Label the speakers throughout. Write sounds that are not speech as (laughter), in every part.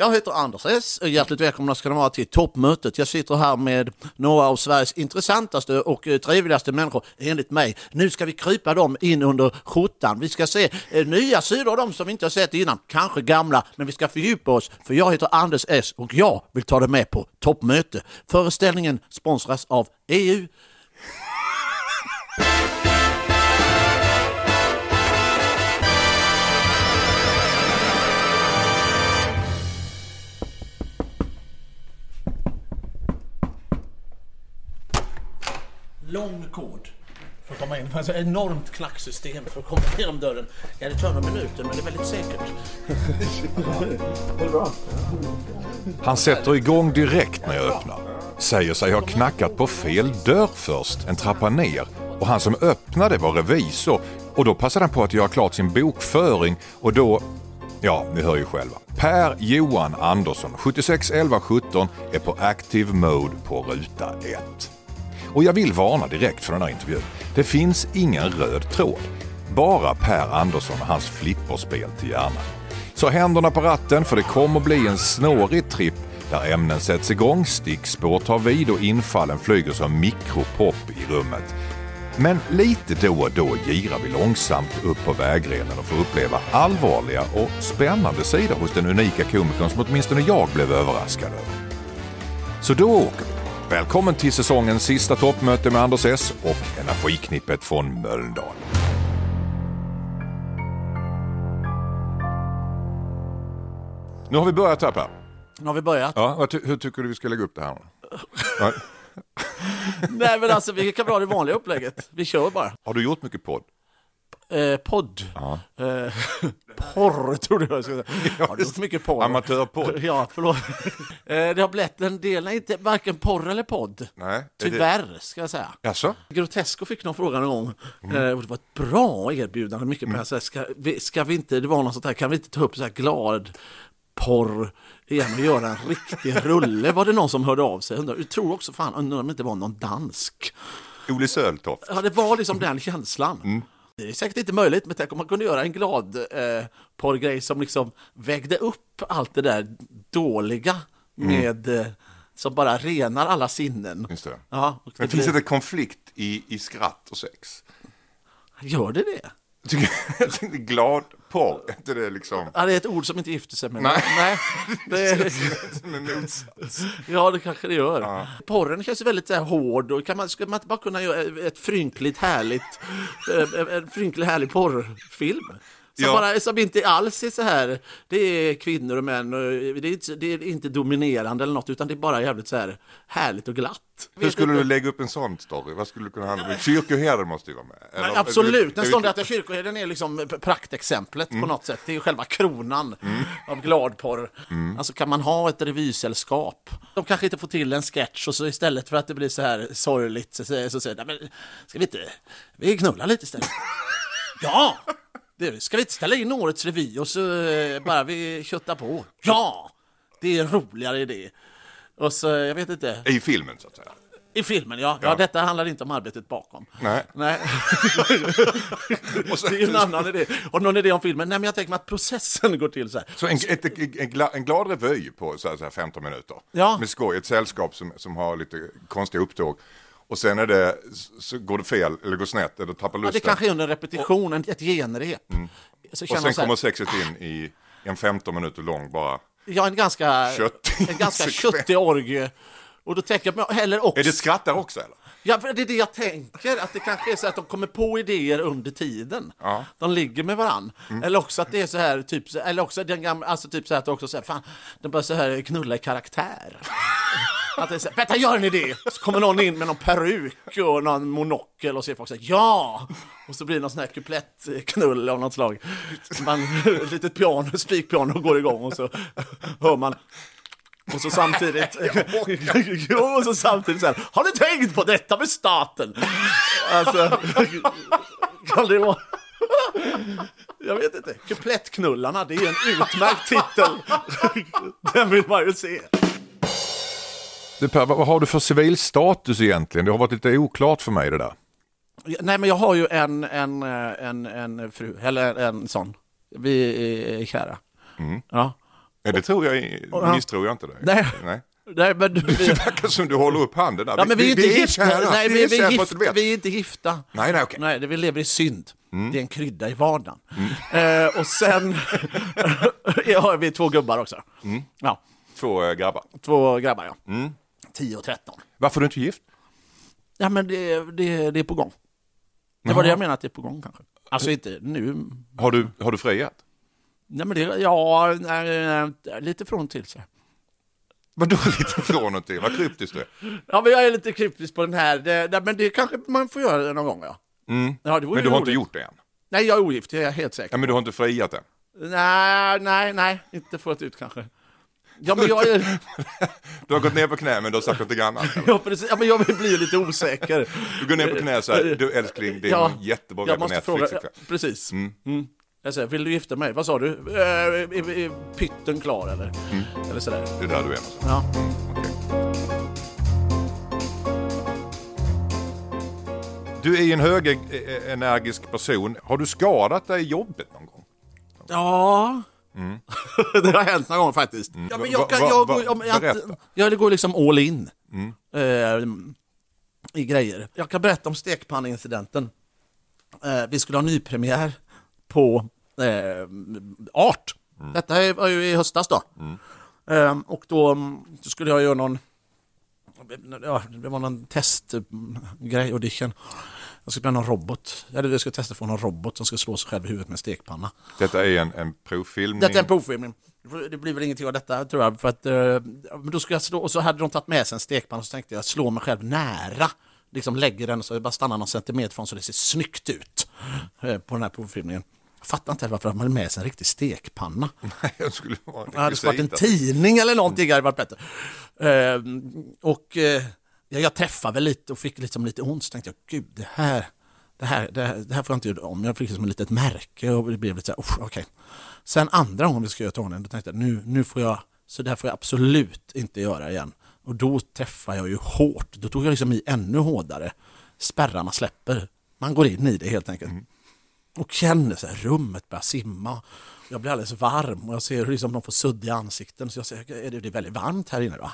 Speaker 1: Jag heter Anders S. Hjärtligt välkomna ska ni vara till toppmötet. Jag sitter här med några av Sveriges intressantaste och eh, trevligaste människor, enligt mig. Nu ska vi krypa dem in under skjortan. Vi ska se eh, nya sidor av dem som vi inte har sett innan, kanske gamla, men vi ska fördjupa oss. För jag heter Anders S och jag vill ta dig med på toppmöte. Föreställningen sponsras av EU. Lång kod för att komma in. Alltså enormt knacksystem för att komma genom dörren. Ja, det tar några minuter, men det är väldigt säkert.
Speaker 2: Han sätter igång direkt när jag öppnar. Säger sig ha knackat på fel dörr först, en trappa ner. Och han som öppnade var revisor. Och då passade han på att göra klart sin bokföring och då Ja, ni hör ju själva. Per Johan Andersson, 76 11 17, är på active mode på ruta 1. Och jag vill varna direkt för den här intervjun. Det finns ingen röd tråd. Bara Per Andersson och hans flipperspel till hjärnan. Så händerna på ratten för det kommer bli en snårig tripp där ämnen sätts igång, stickspår tar vid och infallen flyger som mikropop i rummet. Men lite då och då girar vi långsamt upp på vägrenen och får uppleva allvarliga och spännande sidor hos den unika komikern som åtminstone jag blev överraskad över. Så då åker vi. Välkommen till säsongens sista toppmöte med Anders S och Energiknippet från Mölndal. Nu har vi börjat här Per.
Speaker 1: Nu har vi börjat.
Speaker 2: Ja, hur tycker du vi ska lägga upp det här? (laughs)
Speaker 1: Nej, men alltså vi kan dra det vanliga upplägget. Vi kör bara.
Speaker 2: Har du gjort mycket podd?
Speaker 1: Eh, podd. Eh, (laughs) porr, trodde jag skulle säga. (laughs) Har du gjort mycket porr?
Speaker 2: Amatörpodd? (laughs)
Speaker 1: Ja, förlåt. Eh, det har blivit en del, inte varken porr eller podd.
Speaker 2: Nej. är det-
Speaker 1: Tyvärr, ska jag säga.
Speaker 2: Jaså?
Speaker 1: Grotesco fick någon fråga någon gång.
Speaker 2: Mm.
Speaker 1: Eh, och det var ett bra erbjudande, mycket pengar. Så här, Ska, vi, ska vi inte, det var något sånt här, kan vi inte ta upp så här glad porr igen och göra en riktig rulle? Var det någon som hörde av sig? Undrar, jag tror också fan, undrar om det inte var någon dansk.
Speaker 2: Olle Söltoft?
Speaker 1: Ja, det var liksom den känslan.
Speaker 2: Mm.
Speaker 1: Det är säkert inte möjligt, men tänk om man kunde göra en glad eh, porrgrej som liksom vägde upp allt det där dåliga med eh, som bara renar alla sinnen.
Speaker 2: Mm. Just det.
Speaker 1: Ja, och
Speaker 2: Men
Speaker 1: det
Speaker 2: finns det
Speaker 1: blir,
Speaker 2: inte konflikt i, i skratt och sex?
Speaker 1: Gör det det?
Speaker 2: Jag tycker- (laughs) Jag tänkte glad porr, är inte det liksom
Speaker 1: Ja, det är ett ord som inte gifter sig med.
Speaker 2: Nej.
Speaker 1: Nej (laughs) det är,
Speaker 2: som en motsats?
Speaker 1: ja, det kanske det gör.
Speaker 2: Ja.
Speaker 1: Porren känns väldigt så här, hård och kan man, skulle man inte bara kunna göra ett frynkligt härligt, eh, en frynklig härlig porrfilm? Som,
Speaker 2: Ja.
Speaker 1: bara, som inte alls är så här, det är kvinnor och män och det är, inte, det är inte dominerande eller något utan det är bara jävligt så här härligt och glatt.
Speaker 2: Hur
Speaker 1: Vet
Speaker 2: skulle
Speaker 1: inte.
Speaker 2: du lägga upp en sån story? Vad skulle det kunna handla om? Kyrkoherden måste ju vara med. Eller-
Speaker 1: Men absolut, den
Speaker 2: eller-
Speaker 1: ståndaktiga kyrkoherden är liksom praktexemplet
Speaker 2: Mm.
Speaker 1: på något sätt. Det är ju själva kronan av gladporr.
Speaker 2: Mm.
Speaker 1: Alltså kan man ha ett revysällskap? De kanske inte får till en sketch och så istället för att det blir så här sorgligt så säger så de, "Nej, men ska vi inte, vi knullar lite istället? (laughs) ja! Det, ska vi inte ställa in årets revy och så eh, bara vi köttar på? Ja! Det är en roligare idé. Och så, jag vet inte,
Speaker 2: I filmen så att säga.
Speaker 1: i filmen ja, ja.
Speaker 2: Ja.
Speaker 1: detta handlar inte om arbetet bakom.
Speaker 2: Nej.
Speaker 1: Nej. (laughs) Det är ju en annan idé. Har någon idé om filmen? Nej, men jag tänker mig att processen går till så här.
Speaker 2: Så en, ett, en, gla- en glad revy på så här, så här 15 minuter.
Speaker 1: Ja.
Speaker 2: Med skoj, ett sällskap som, som har lite konstiga upptåg. Och sen är det, så går det fel eller går snett eller tappar
Speaker 1: Ja,
Speaker 2: lusten.
Speaker 1: det kanske är under repetition, en- ett genrep. Så
Speaker 2: Mm. och
Speaker 1: känner
Speaker 2: sen
Speaker 1: så
Speaker 2: kommer sexet in i en 15 minuter lång bara.
Speaker 1: ja, en ganska,
Speaker 2: Köttig
Speaker 1: en ganska köttig orgie. Och då tänker jag heller också...
Speaker 2: Är det skrattar också eller?
Speaker 1: Ja, det är det jag tänker, att det kanske är så att de kommer på idéer under tiden.
Speaker 2: Ja. Mm.
Speaker 1: De ligger med varann. Eller också att det är så här, typ, så- eller också den gamla, alltså typ så här att också så här, fan, de börjar så här knulla i karaktär. (laughs) Att det är så här, vänta, gör en idé! Så kommer någon in med någon peruk och någon monokel och så är folk här, ja! Och så blir det någon sån här kuplettknull av något slag. Man, ett litet piano, spikpiano går igång och så hör man och så samtidigt, (laughs) jo, och så samtidigt så här, har du tänkt på detta med staten? Alltså, kan det vara... Jag vet inte. Kuplettknullarna, det är en utmärkt titel. Den vill man ju se.
Speaker 2: Du Per, vad har du för civilstatus egentligen? Det har varit lite oklart för mig det där.
Speaker 1: Nej, men jag har ju en, en, en, en fru, eller en sån. Vi är kära. Ja.
Speaker 2: Ja, det tror jag,
Speaker 1: Ja.
Speaker 2: misstror jag inte dig.
Speaker 1: Nej.
Speaker 2: Nej. (laughs)
Speaker 1: Nej, men, (laughs)
Speaker 2: Det verkar som du håller upp handen där.
Speaker 1: ja, men vi är inte gifta.
Speaker 2: kära.
Speaker 1: Nej,
Speaker 2: vi
Speaker 1: vi,
Speaker 2: är
Speaker 1: vi, är gifta.
Speaker 2: du
Speaker 1: vi är inte gifta.
Speaker 2: Nej, nej, okej.
Speaker 1: Nej, det vi lever i synd.
Speaker 2: Mm.
Speaker 1: Det är en krydda i vardagen. (laughs) Eh, och sen ja, vi två gubbar också.
Speaker 2: Mm.
Speaker 1: Ja,
Speaker 2: Två eh, grabbar.
Speaker 1: två grabbar, ja.
Speaker 2: Mm.
Speaker 1: 10 och 13.
Speaker 2: Varför är du inte gift?
Speaker 1: Ja, men det, det, det är på gång. Det var det jag menade, att det är på gång kanske. Alltså inte nu.
Speaker 2: Har du, har du friat?
Speaker 1: Nej, men det, ja, nej, lite från till så här.
Speaker 2: Vadå lite från och till? Vad kryptiskt du är.
Speaker 1: Ja, men jag är lite kryptisk på den här. Det, det, men det kanske man får göra någon gång, ja.
Speaker 2: Mm.
Speaker 1: ja det
Speaker 2: Men du har inte gjort det än?
Speaker 1: Nej, jag är ogift, det är jag helt säker
Speaker 2: Ja, men du har inte friat än?
Speaker 1: Nej, nej, nej, inte fullt ut kanske. Ja, men jag, är, (laughs)
Speaker 2: Du har gått ner på knä men du har sagt något annat? (laughs)
Speaker 1: ja, precis, ja, men jag blir lite osäker.
Speaker 2: Du går ner på knä så här, du älskling, det är
Speaker 1: Ja,
Speaker 2: jättebra
Speaker 1: jag
Speaker 2: på
Speaker 1: måste
Speaker 2: Netflix.
Speaker 1: fråga, ja, precis.
Speaker 2: Mm.
Speaker 1: Mm. Jag säger, vill du gifta mig? Vad sa du? Eh, är, är pytten klar eller?
Speaker 2: Mm.
Speaker 1: Eller sådär.
Speaker 2: Det är där du är. Alltså.
Speaker 1: Ja.
Speaker 2: Okej. Du är en högenergisk person. Har du skadat dig i jobbet någon gång?
Speaker 1: Ja. (laughs) det har hänt någon gång faktiskt. Ja, men jag, kan,
Speaker 2: Mm.
Speaker 1: Jag, om jag,
Speaker 2: berätta.
Speaker 1: jag går liksom all in
Speaker 2: Mm.
Speaker 1: eh, i grejer. Jag kan berätta om stekpannincidenten. Eh, vi skulle ha nypremiär på eh, Art.
Speaker 2: Mm.
Speaker 1: Detta var ju i höstas då. Eh, och då, mm, då skulle jag göra någon Ja, det var någon testgrej, audition. Jag skulle bli någon robot. Eller jag skulle testa för någon robot som skulle slå sig själv i huvudet med en stekpanna.
Speaker 2: Detta är en, en provfilmning.
Speaker 1: Detta är en provfilmning. Det blir väl ingenting av detta tror jag. För att, eh, men då ska jag slå, och så hade de tagit med sig en stekpanna så tänkte jag slå mig själv nära. Liksom lägger den så jag bara stannar någon centimeter från så det ser snyggt ut eh, på den här provfilmningen. Jag fattar inte varför de hade med sig en riktig stekpanna. (laughs)
Speaker 2: Jag skulle vara
Speaker 1: Det hade varit en tidning eller någonting hade varit bättre. Eh, och eh, jag träffade väl lite och fick liksom lite ont så tänkte jag, gud det här, det här, det här, det här får jag inte göra om. Jag fick liksom ett litet märke och det blev lite så här, "Usch, okej. Sen andra gången vi ska göra tonen, då tänkte jag, nu, nu får jag, så det här får jag absolut inte göra igen. Och då träffade jag ju hårt, då tog jag liksom i ännu hårdare. Spärrarna släpper, man går in i det helt enkelt och känner så här, rummet börjar simma. Jag blir alldeles varm och jag ser hur liksom de får sudd i ansikten. Så jag säger, är det, det är väldigt varmt här inne va?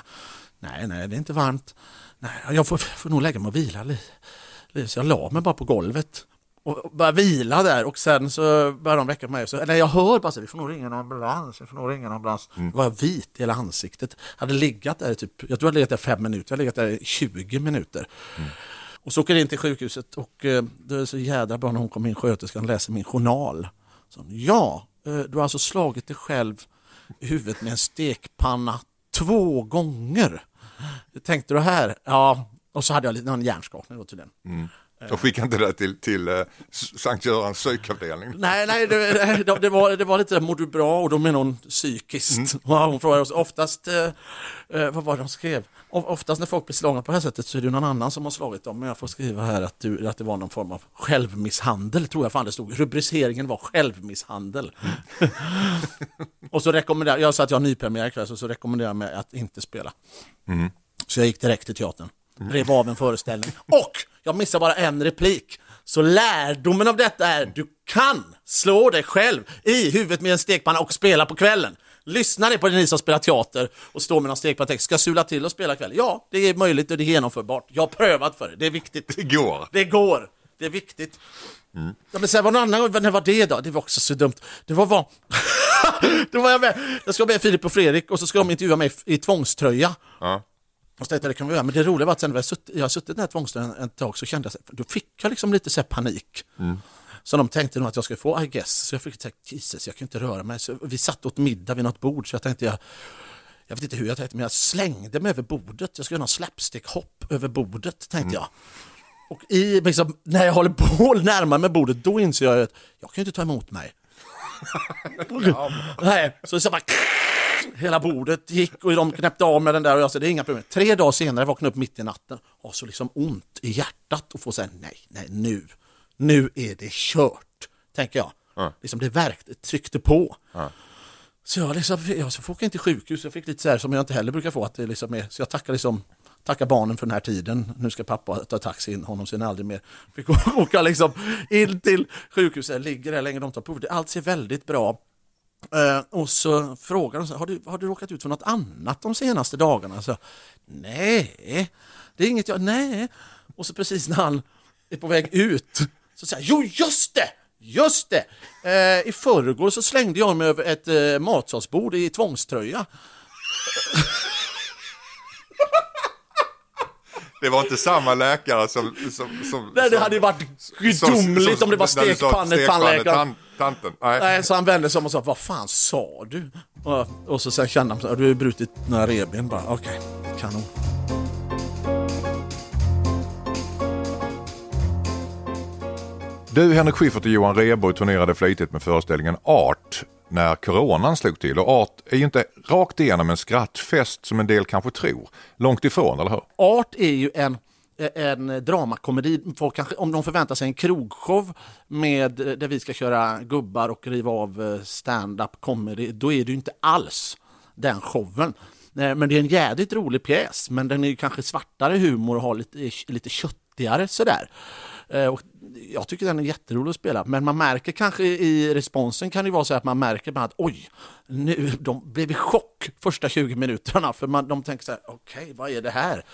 Speaker 1: Nej, nej, det är inte varmt. Nej, jag får, får nog lägga mig och vila lite. Så jag la mig bara på golvet och började vila där och sen så började de väcka mig. Så, eller jag hör bara så vi får nog ringa en ambulans, vi får nog ringa en ambulans. Var jag vit i hela ansiktet. Hade legat där typ, jag tror jag hade legat där fem minuter, jag hade legat där i 20 minuter. Och så åker jag in till sjukhuset och eh, det är så jädra bra när hon kom in, sköterskan, läser min journal. Så, ja, eh, du har alltså slagit dig själv i huvudet med en stekpanna två gånger. Tänkte du här? Ja, och så hade jag lite någon hjärnskakning då tydligen. Mm.
Speaker 2: Och skicka inte det till, till uh, Sankt Görans psykavdelning.
Speaker 1: Nej, nej, det, det, det, var, det var lite, mår du bra? Och då menar hon psykiskt. Och hon frågade oss oftast, eh, eh, vad var det de skrev? Oftast när folk blir slagna på det här sättet så är det någon annan som har slagit dem. Men jag får skriva här att, du, att det var någon form av självmisshandel, tror jag fan det stod. Rubriceringen var självmisshandel. (laughs) och så rekommenderar jag, sa att jag har nypremiär ikväll, så, så rekommenderar jag mig att inte spela. Så jag gick direkt till teatern, rev av en föreställning och jag missade bara en replik. Så lärdomen av detta är du kan slå dig själv i huvudet med en stekpanna och spela på kvällen. Lyssna ni på det ni som spelar teater och står med någon stekpanna text. Ska sula till och spela ikväll? Ja, det är möjligt och det är genomförbart. Jag har prövat för det, det är viktigt.
Speaker 2: Det går.
Speaker 1: Det går. Det är viktigt. Ja, men sen var det någon annan gång, när var det då? Det var också så dumt. Det var vad... (laughs) det var jag med. Jag ska med Filip och Fredrik och så ska de intervjua mig i tvångströja.
Speaker 2: Ja.
Speaker 1: Och så tänkte jag, det kan vi göra. Men det roliga var att sen när jag suttit, jag har suttit i den här tvångströjan ett tag så kände jag, då fick jag liksom lite så panik. Så de tänkte nog att jag skulle få, I guess. Så jag fick tänka, Jesus, jag kan inte röra mig. Så vi satt åt middag vid något bord så jag tänkte, jag, jag vet inte hur jag tänkte, men jag slängde mig över bordet. Jag skulle göra någon slapstick-hopp över bordet, tänkte jag. Och i, liksom, när jag håller på att närma mig bordet, då inser jag att jag kan inte ta emot mig. (laughs) Nej, så så bara hela bordet gick och de knäppte av med den där och jag sa det är inga problem. Tre dagar senare vaknade jag upp mitt i natten och så liksom ont i hjärtat och får säga nej, nej nu, nu är det kört, tänker jag. Liksom det verkte, tryckte på. Så jag, liksom, jag så får åka in till sjukhus, jag fick lite så här som jag inte heller brukar få, att det liksom är, så jag tackar liksom Tackar barnen för den här tiden. Nu ska pappa ta taxi in honom sen aldrig mer. Fick (laughs) åka liksom in till sjukhuset, ligger där länge, de tar prov. Allt ser väldigt bra Eh, och så frågar de, så här, har du, har du råkat ut för något annat de senaste dagarna? Så, nej, det är inget jag, nej. Och så precis när han är på väg ut så säger jag, jo just det, just det! Eh, I förrgår så slängde jag mig över ett eh, matsalsbord i tvångströja. (laughs)
Speaker 2: Det var inte samma läkare som... som, som
Speaker 1: Nej, det
Speaker 2: som-
Speaker 1: hade ju varit gudomligt om det var stekpannetandläkaren.
Speaker 2: stekpannetan- Tanten. Nej.
Speaker 1: Nej, så han vände sig om och sa, vad fan sa du? Och, och så sen kände han, så du har ju brutit några revben bara, okej, kanon.
Speaker 2: Du, Henrik Schyffert och Johan Rheborg turnerade flitigt med föreställningen Art när coronan slog till. Och Art är ju inte rakt igenom en skrattfest som en del kanske tror. Långt ifrån, eller hur?
Speaker 1: Art är ju en, en dramakomedi. Folk kanske, om de förväntar sig en krogshow med, där vi ska köra gubbar och riva av eh, stand-up comedy, då är det ju inte alls den showen. Eh, men det är en jädrigt rolig pjäs, men den är ju kanske svartare humor och har lite, lite köttigare sådär. Eh, och jag tycker den är jätterolig att spela, men man märker kanske i responsen kan det vara så att man märker bara att oj, nu, de blev i chock första 20 minuterna för man, de tänker så här, okej, vad är det här?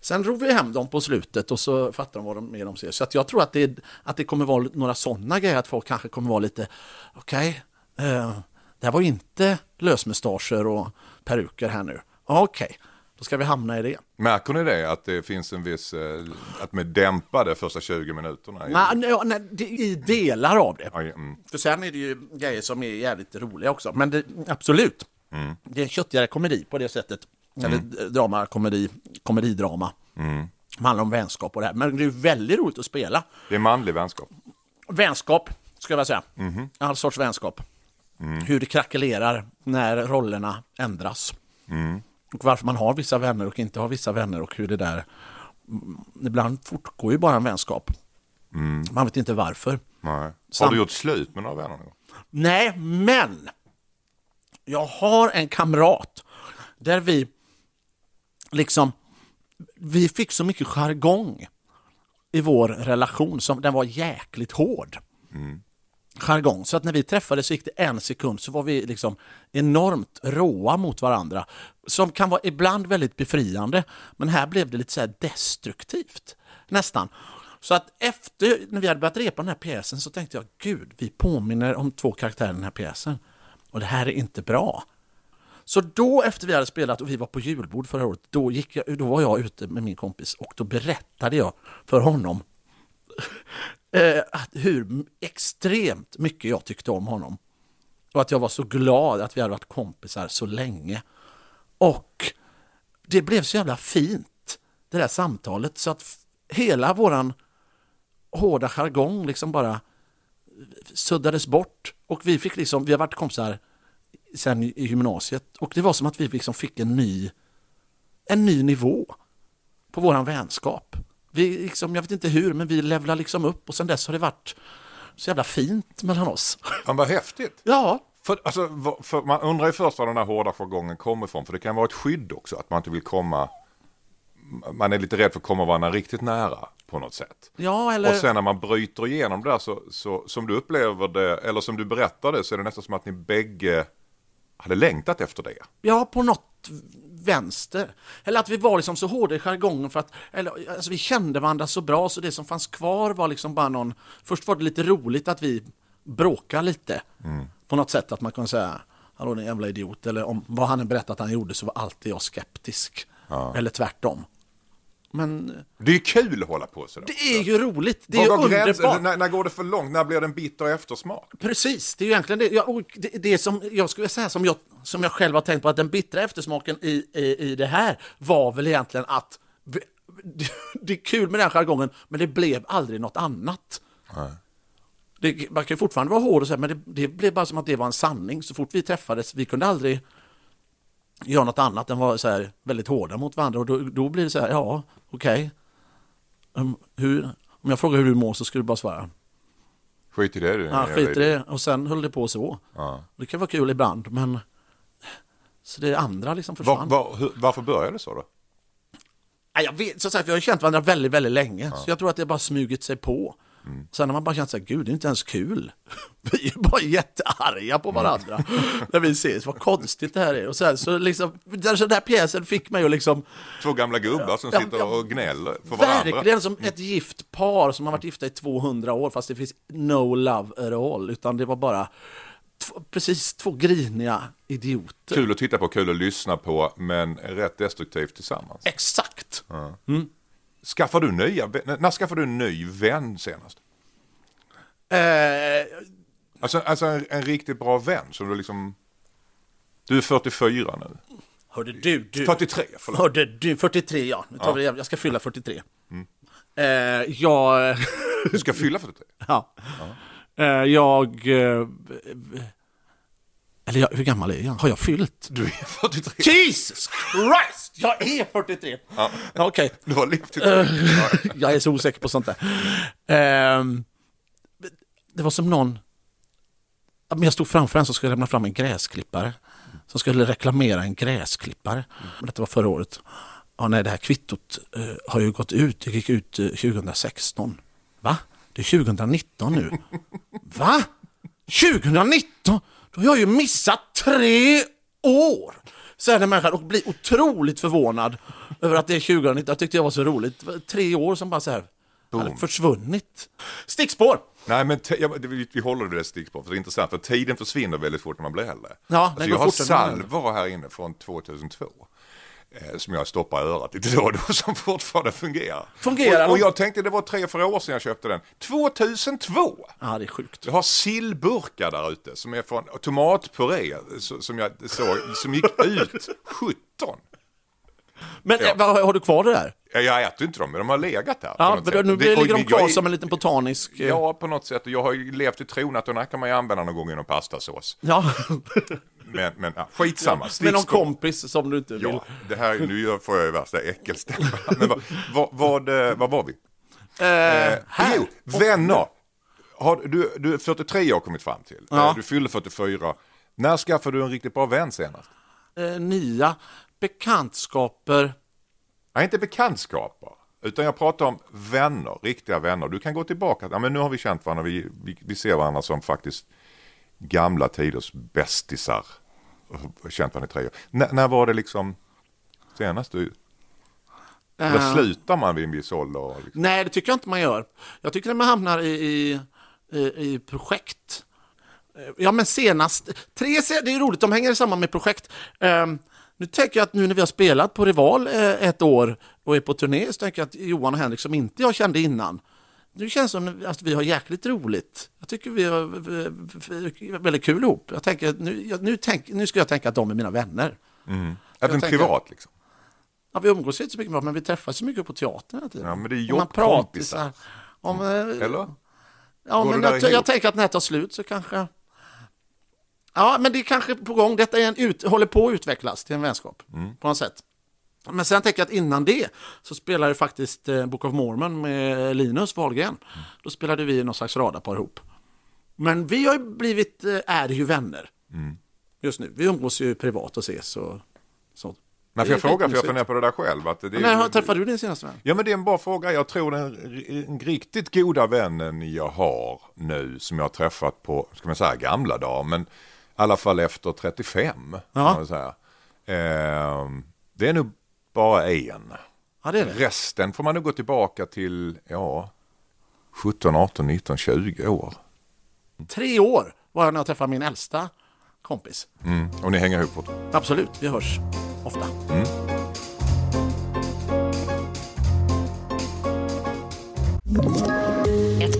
Speaker 1: Sen drog vi hem dem på slutet och så fattar de vad de, mer de ser. Så att jag tror att det, att det kommer vara några sådana grejer, att folk kanske kommer vara lite, okej, eh, det här var inte lösmustascher och peruker här nu. Okej, då ska vi hamna i det.
Speaker 2: Märker ni det? Att det finns en viss... eh, Att med dämpade första 20 minuterna? i-
Speaker 1: Nej, nej, det- i delar av det.
Speaker 2: Aj, mm.
Speaker 1: För sen är det ju grejer som är jävligt roliga också. Men det, absolut, det är en köttigare komedi på det sättet. Eller drama, komedi, komedidrama. Det handlar om vänskap och det här. Men det är väldigt roligt att spela.
Speaker 2: Det är manlig vänskap.
Speaker 1: Vänskap, ska jag säga. All sorts vänskap. Hur det krackelerar när rollerna ändras. Och varför man har vissa vänner och inte har vissa vänner och hur det där... Mm, Ibland fortgår ju bara en vänskap. Man vet inte varför.
Speaker 2: Nej. Har du gjort slut med några vänner? någon gång?
Speaker 1: Nej, men jag har en kamrat där vi liksom, vi fick så mycket jargong i vår relation som den var jäkligt hård. Jargong, så att när vi träffades så gick det en sekund så var vi liksom enormt råa mot varandra. Som kan vara ibland väldigt befriande, men här blev det lite så här destruktivt. Nästan. Så att efter, när vi hade börjat repa den här pjäsen så tänkte jag, gud, vi påminner om två karaktärer i den här pjäsen. Och det här är inte bra. Så då efter vi hade spelat och vi var på julbord förra året, då, gick jag, då var jag ute med min kompis och då berättade jag för honom eh, hur extremt mycket jag tyckte om honom. Och att jag var så glad att vi hade varit kompisar så länge. Och det blev så jävla fint, det där samtalet, så att hela våran hårda jargong liksom bara eh, suddades bort. Och vi fick liksom, vi har varit kompisar sen i i gymnasiet och det var som att vi liksom fick en ny, en ny nivå på våran vänskap. Vi liksom, jag vet inte hur, men vi levlar liksom upp och sen dess har det varit så jävla fint mellan oss. (laughs)
Speaker 2: Fan vad häftigt.
Speaker 1: Ja,
Speaker 2: För, alltså, för man undrar ju först var den här hårda jargongen kommer ifrån. För det kan vara ett skydd också. Att man inte vill komma... Man är lite rädd för att komma varandra riktigt nära på något sätt.
Speaker 1: ja eller...
Speaker 2: Och sen när man bryter igenom det där så, så som du upplever det, eller som du berättade så är det nästan som att ni bägge hade längtat efter det.
Speaker 1: Ja, på något vänster. Eller att vi var liksom så hårda i jargongen för att eller, alltså, vi kände varandra så bra så det som fanns kvar var liksom bara någon... Först var det lite roligt att vi bråkade lite. På något sätt att man kunde säga Hallå din jävla idiot. Eller om vad han berättat att han gjorde så var alltid jag skeptisk. Eller tvärtom. Men
Speaker 2: Det är ju kul att hålla på sådär.
Speaker 1: det är ju roligt. Det är ju underbart.
Speaker 2: När, när går det för långt? När blir det en bitter eftersmak?
Speaker 1: Precis, det är ju egentligen det. Ja, och det, det som jag skulle säga som jag, som jag själv har tänkt på att den bittra eftersmaken i, i, i det här var väl egentligen att det, (laughs) det är kul med den jargongen, men det blev aldrig något annat. Det, man kan ju fortfarande vara hård och här, men det, det blev bara som att det var en sanning. Så fort vi träffades, vi kunde aldrig göra något annat än vara så här väldigt hårda mot varandra. Och då, då blir det så här, ja, okej. Um, hur, om jag frågar hur du mår så ska du bara svara,
Speaker 2: Skit i det du.
Speaker 1: Ja, skit i det. Och sen höll det på så.
Speaker 2: Ja.
Speaker 1: Det kan vara kul ibland, men... Så det andra liksom
Speaker 2: Var,
Speaker 1: försvann.
Speaker 2: var, hur, varför började det så då?
Speaker 1: Jag vet, som sagt, vi har känt varandra väldigt, väldigt länge. Så jag tror att det bara smugit sig på. Sen har man bara känt så här, gud det är inte ens kul. (laughs) Vi är bara jättearga på varandra när vi ses, vad konstigt det här är. Och sen så liksom, den där pjäsen fick mig att liksom,
Speaker 2: Två gamla gubbar som
Speaker 1: Ja,
Speaker 2: sitter och gnäller på varandra.
Speaker 1: verkligen som ett gift par som har varit gifta i 200 år fast det finns no love at all. Utan det var bara precis två griniga idioter.
Speaker 2: Kul att titta på, kul att lyssna på, men rätt destruktivt tillsammans.
Speaker 1: Exakt.
Speaker 2: Skaffar du nya, när skaffade du en ny vän senast?
Speaker 1: Eh,
Speaker 2: Alltså, alltså en, en riktigt bra vän som du liksom... Du är 44 nu.
Speaker 1: hörde du, du.
Speaker 2: 43, förlåt.
Speaker 1: Hörde du, 43 ja. Nu tar vi, jag ska fylla 43. Eh, jag...
Speaker 2: Du ska fylla 43. (laughs)
Speaker 1: ja. Eh, jag... Eh, eller jag, hur gammal är jag? Har jag fyllt?
Speaker 2: Du är 43.
Speaker 1: Jesus Christ! Jag är 43! Ja. Okej,
Speaker 2: Du har levt i ja. (laughs)
Speaker 1: jag är så osäker på sånt där. Ehm, det var som någon... Jag stod framför en som skulle lämna fram en gräsklippare. Som skulle reklamera en gräsklippare. Detta var förra året. Ja, nej, det här kvittot eh, har ju gått ut. Det gick ut eh, 2016. Va? Det är 2019 nu. (laughs) Va? 2019? Då har jag ju missat tre år! Säger den människan och blir otroligt förvånad över att det är 2019. Jag tyckte det var så roligt. Tre år som bara så här hade försvunnit. Stickspår!
Speaker 2: Nej men ja, vi, vi håller det där stickspår för det är intressant för tiden försvinner väldigt fort när man blir äldre.
Speaker 1: Ja,
Speaker 2: alltså, jag har salvor här inne från 2002. Eh, som jag stoppar i örat lite då och då som fortfarande fungerar.
Speaker 1: Fungerar
Speaker 2: och, och
Speaker 1: de?
Speaker 2: jag tänkte det var tre, fyra år sedan jag köpte den. 2002!
Speaker 1: Ja, det är sjukt.
Speaker 2: Jag har sillburkar där ute som är från tomatpuré som jag såg som gick ut 17.
Speaker 1: Men
Speaker 2: Ja.
Speaker 1: eh, har du kvar det där?
Speaker 2: Ja, Jag äter inte dem men de har legat där.
Speaker 1: Ja, men nu
Speaker 2: Det-
Speaker 1: ligger de kvar
Speaker 2: är-
Speaker 1: som en liten botanisk... eh,
Speaker 2: Ja, på något sätt. Jag har ju levt i tron att den här kan man ju använda någon gång inom pastasås.
Speaker 1: ja. (laughs)
Speaker 2: Men, men ja, skitsamma.
Speaker 1: Med någon
Speaker 2: Stickspår.
Speaker 1: kompis som du inte vill.
Speaker 2: Ja, det här, nu får jag ju värsta äckelstämpeln. (laughs) Men vad, vad, vad, eh, vad var vi?
Speaker 1: Eh,
Speaker 2: Eh,
Speaker 1: här.
Speaker 2: Jo, vänner. Har, du, du är 43 år kommit fram till.
Speaker 1: Ja.
Speaker 2: Eh, Du fyller 44. När skaffade du en riktigt bra vän senast?
Speaker 1: Eh, nya bekantskaper.
Speaker 2: Nej, inte bekantskaper. Utan jag pratar om vänner, riktiga vänner. Du kan gå tillbaka. Ja, men nu har vi känt varandra. Vi, vi, vi ser varandra som faktiskt gamla tiders bästisar. Och Känt varandra i tre år. N- när var det liksom senast du... Eller
Speaker 1: Eh,
Speaker 2: slutar man vid en viss ålder? Liksom?
Speaker 1: Nej, det tycker jag inte man gör. Jag tycker att man hamnar i, i, i, i projekt. Eh, Ja, men senast... Tre, det är roligt, de hänger samman med projekt. Ehm, nu tänker jag att nu när vi har spelat på Rival eh, ett år och är på turné så tänker jag att Johan och Henrik som inte jag kände innan nu känns det som att vi har jäkligt roligt. Jag tycker vi har väldigt kul ihop. Jag tänker, nu, jag, nu, tänk, nu ska jag tänka att de är mina vänner.
Speaker 2: Även
Speaker 1: tänker-
Speaker 2: privat liksom?
Speaker 1: Ja, vi umgås inte så mycket, men vi träffas så mycket på teatern hela tiden.
Speaker 2: Ja, men det är jobbkompisar.
Speaker 1: Om, eh,
Speaker 2: Eller?
Speaker 1: Ja,
Speaker 2: Går
Speaker 1: men jag, jag
Speaker 2: ihop?
Speaker 1: tänker att när det tar slut så kanske... Ja, men det är kanske på gång. Detta är en ut, håller på att utvecklas till en vänskap
Speaker 2: Mm.
Speaker 1: på något sätt. Men sen tänker jag att innan det så spelade faktiskt eh, Book of Mormon med Linus Wahlgren. Då spelade vi någon slags radarpar ihop. Men vi har ju blivit, eh, är ju vänner
Speaker 2: Mm.
Speaker 1: just nu. Vi umgås ju privat och ses och sånt.
Speaker 2: Men får
Speaker 1: är
Speaker 2: jag fråga, för jag funderar på det där själv. Att det,
Speaker 1: När har- träffade du din senaste vän?
Speaker 2: Ja men det är en bra fråga. Jag tror den riktigt goda vännen jag har nu som jag har träffat på, ska man säga gamla dagar, men i alla fall efter 35. kan
Speaker 1: Ja.
Speaker 2: Man säga. Ehm, det är nog bara en.
Speaker 1: Ja, det det.
Speaker 2: Resten får man nog gå tillbaka till, ja, 17, 18, 19, 20 år.
Speaker 1: Tre år var jag när jag träffade min äldsta kompis.
Speaker 2: Mm. Och ni hänger ihop fortfarande.
Speaker 1: Absolut, vi hörs ofta.
Speaker 3: Ett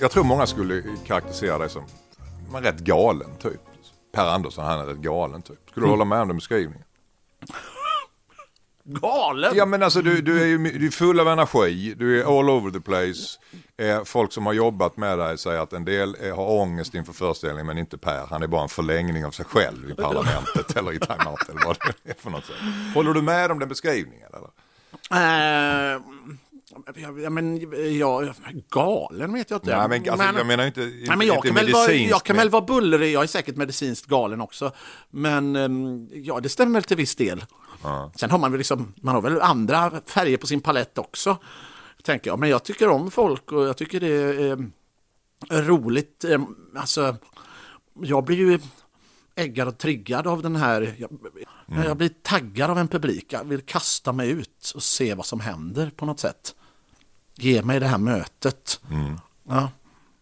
Speaker 2: Jag tror många skulle karaktärisera dig som man rätt galen typ. Per Andersson, han är rätt galen typ. Skulle du hålla med om den beskrivningen? (laughs)
Speaker 1: galen?
Speaker 2: Ja men alltså du, du är ju du är full av energi, du är all over the place. Eh, folk som har jobbat med dig säger att en del eh, har ångest inför föreställningen men inte Per. Han är bara en förlängning av sig själv i parlamentet eller i Time Out eller vad det är för något. Sätt. Håller du med om den beskrivningen? Eller?
Speaker 1: Eh, ja, ja, men ja, galen vet jag inte.
Speaker 2: Nej, men, alltså, jag menar inte,
Speaker 1: nej, men jag,
Speaker 2: inte
Speaker 1: kan väl vara,
Speaker 2: medicinskt,
Speaker 1: jag kan
Speaker 2: men-
Speaker 1: väl vara bullrig, jag är säkert medicinskt galen också. Men ehm, ja, det stämmer väl till viss del. Sen har man väl liksom, man har väl andra färger på sin palett också. Tänker jag, men jag tycker om folk och jag tycker det är eh, roligt. Eh, Alltså, jag blir ju äggad och triggad av den här, jag, jag blir taggad av en publik. Jag vill kasta mig ut och se vad som händer på något sätt. Ge mig det här mötet. Ja,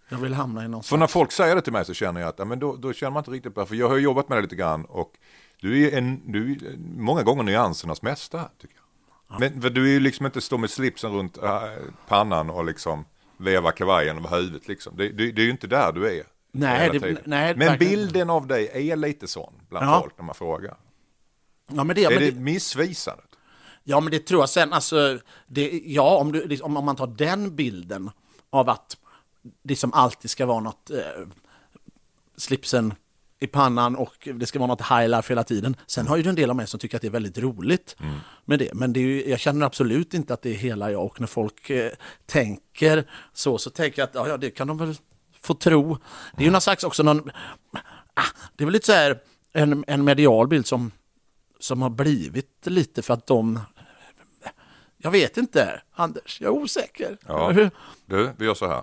Speaker 1: jag vill hamna i någon
Speaker 2: För när folk säger det till mig så känner jag att ja, men då, då känner man inte riktigt på För jag har jobbat med det lite grann och du är, en, du är många gånger nyansernas mästare tycker jag. Men för du är ju liksom inte stå med slipsen runt äh, pannan och liksom veva kavajen över huvudet liksom. Det, det, det är ju inte där du är.
Speaker 1: Nej, det- nej,
Speaker 2: men
Speaker 1: verkligen.
Speaker 2: bilden av dig är lite sån bland
Speaker 1: Ja.
Speaker 2: folk när man frågar.
Speaker 1: Ja, men det, ja,
Speaker 2: är
Speaker 1: men
Speaker 2: det
Speaker 1: det,
Speaker 2: missvisande?
Speaker 1: Ja, men det tror jag sen, alltså, det, ja, om, du, liksom, om man tar den bilden av att det som alltid ska vara något, eh, slipsen i pannan och det ska vara något high life hela tiden. Sen har ju en del av mig som tycker att det är väldigt roligt med det. Men det är ju, jag känner absolut inte att det är hela jag och när folk eh, tänker så, så tänker jag att ja, det kan de väl få tro. Det är ju någon slags också någon, ah, det är väl lite så här en, en medial bild som, som har blivit lite för att de jag vet inte, Anders, jag är osäker.
Speaker 2: Ja. Du, vi gör så här.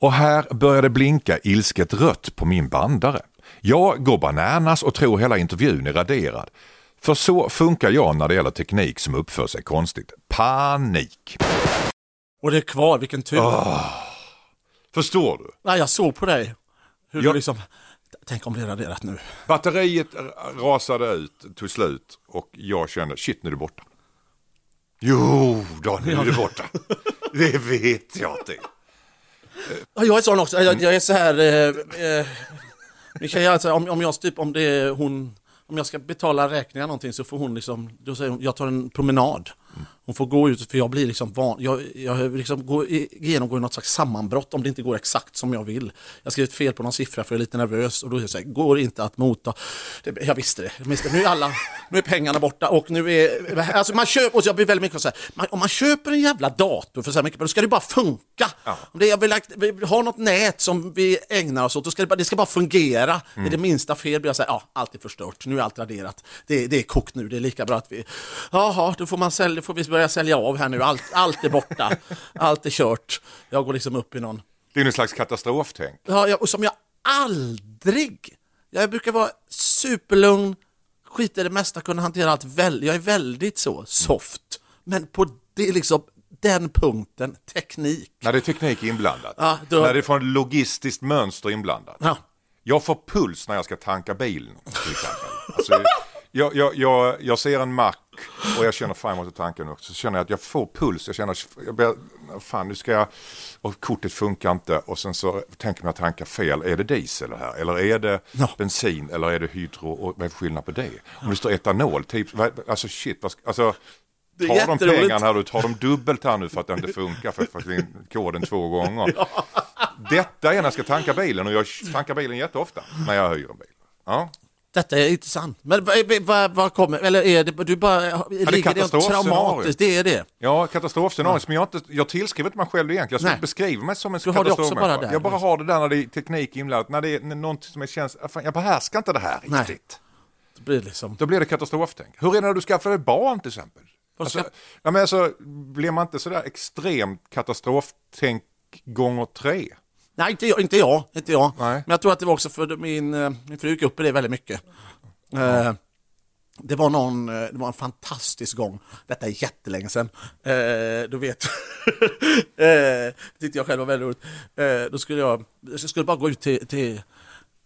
Speaker 2: Och här börjar det blinka ilsket rött på min bandare. Jag går bananas och tror hela intervjun är raderad. För så funkar jag när det gäller teknik som uppför sig konstigt. Panik.
Speaker 1: Och det är kvar, vilken tur.
Speaker 2: Förstår du?
Speaker 1: Nej, jag såg på dig hur
Speaker 2: Ja.
Speaker 1: du liksom, tänk om det är raderat nu.
Speaker 2: Batteriet rasade ut till slut och jag kände shit nu är det borta. Jo då, nu är det borta. Det vet jag inte.
Speaker 1: Jag är sån också, jag, jag är så här, eh, eh, Mikael, alltså, om, om jag typ, om det är hon, om jag ska betala räkningar någonting så får hon liksom, då säger hon, jag tar en promenad. Hon får gå ut, för jag blir liksom van, jag, jag liksom går, genomgår något slags sammanbrott om det inte går exakt som jag vill. Jag skrivit fel på någon siffra för jag är lite nervös och då är jag så här, går inte att mota. Det, jag visste det, jag visste, det. nu är alla, nu är pengarna borta och nu är, alltså man köper, och jag blir väldigt mycket så här, man, om man köper en jävla dator för så här mycket, då ska det bara funka. Om det, jag vill, vi har något nät som vi ägnar oss åt, då ska det, det ska bara fungera. Är det minsta fel blir jag så här, ja, allt är förstört, nu är allt raderat. Det, det är kokt nu, det är lika bra att vi, jaha, då får, man sälja, får vi börja sälja av här nu, allt, allt är borta, allt är kört. Jag går liksom upp i någon
Speaker 2: Det är någon slags katastroftänk.
Speaker 1: Ja, jag, och som jag aldrig... Jag brukar vara superlugn, skita i det mesta, kunna hantera allt väl. Jag är väldigt så soft. Men på det, liksom, den punkten, teknik.
Speaker 2: När det är teknik inblandat.
Speaker 1: Ja, då-
Speaker 2: När det är från logistiskt mönster inblandat.
Speaker 1: Ja.
Speaker 2: Jag får puls när jag ska tanka bilen. Till exempel. Alltså, jag, jag, jag, jag ser en mack och jag känner jag måste tanka nu. Så känner jag att jag får puls. Jag känner jag börjar, fan nu ska jag, och kortet funkar inte. Och sen så tänker att tanka fel. Är det diesel här? Eller är det
Speaker 1: Ja.
Speaker 2: bensin? Eller är det hydro? Och vad är skillnad på det? Om det står etanol, typ, alltså shit. Vad ska, alltså, tar de pengarna här du, tar de dubbelt här nu för att det inte funkar för, att det är koden två gånger. Detta är när jag ska tanka bilen och jag tankar bilen jätteofta när jag hyr en bil. Ja.
Speaker 1: Detta är inte sant. Men vad, kommer, eller är det, du bara, ligger det
Speaker 2: katastrofscenario.
Speaker 1: traumatiskt? Det är det.
Speaker 2: Ja, katastrofscenario som jag inte, jag tillskriver inte mig själv egentligen. Jag beskriver mig som en katastrofmänniska. Jag bara har det där när det är teknik inblandat, när det är något som jag känns, fan, jag behärskar inte det här
Speaker 1: Nej.
Speaker 2: riktigt.
Speaker 1: Det blir liksom...
Speaker 2: Då blir det katastroftänk. Hur är det när du skaffar dig barn till exempel? Alltså,
Speaker 1: ska-
Speaker 2: ja, men alltså, blir man inte sådär extremt katastroftänk gånger tre?
Speaker 1: Nej, inte jag. Inte jag, inte jag.
Speaker 2: Nej.
Speaker 1: Men jag tror att det var också för min, eh, min fru gick upp i det väldigt mycket. Eh, Det var, någon, eh, det var en fantastisk gång, detta är jättelänge sedan, eh, du vet, (laughs) eh, tyckte jag själv var väldigt roligt. Eh, då skulle jag, jag skulle bara gå ut till, till,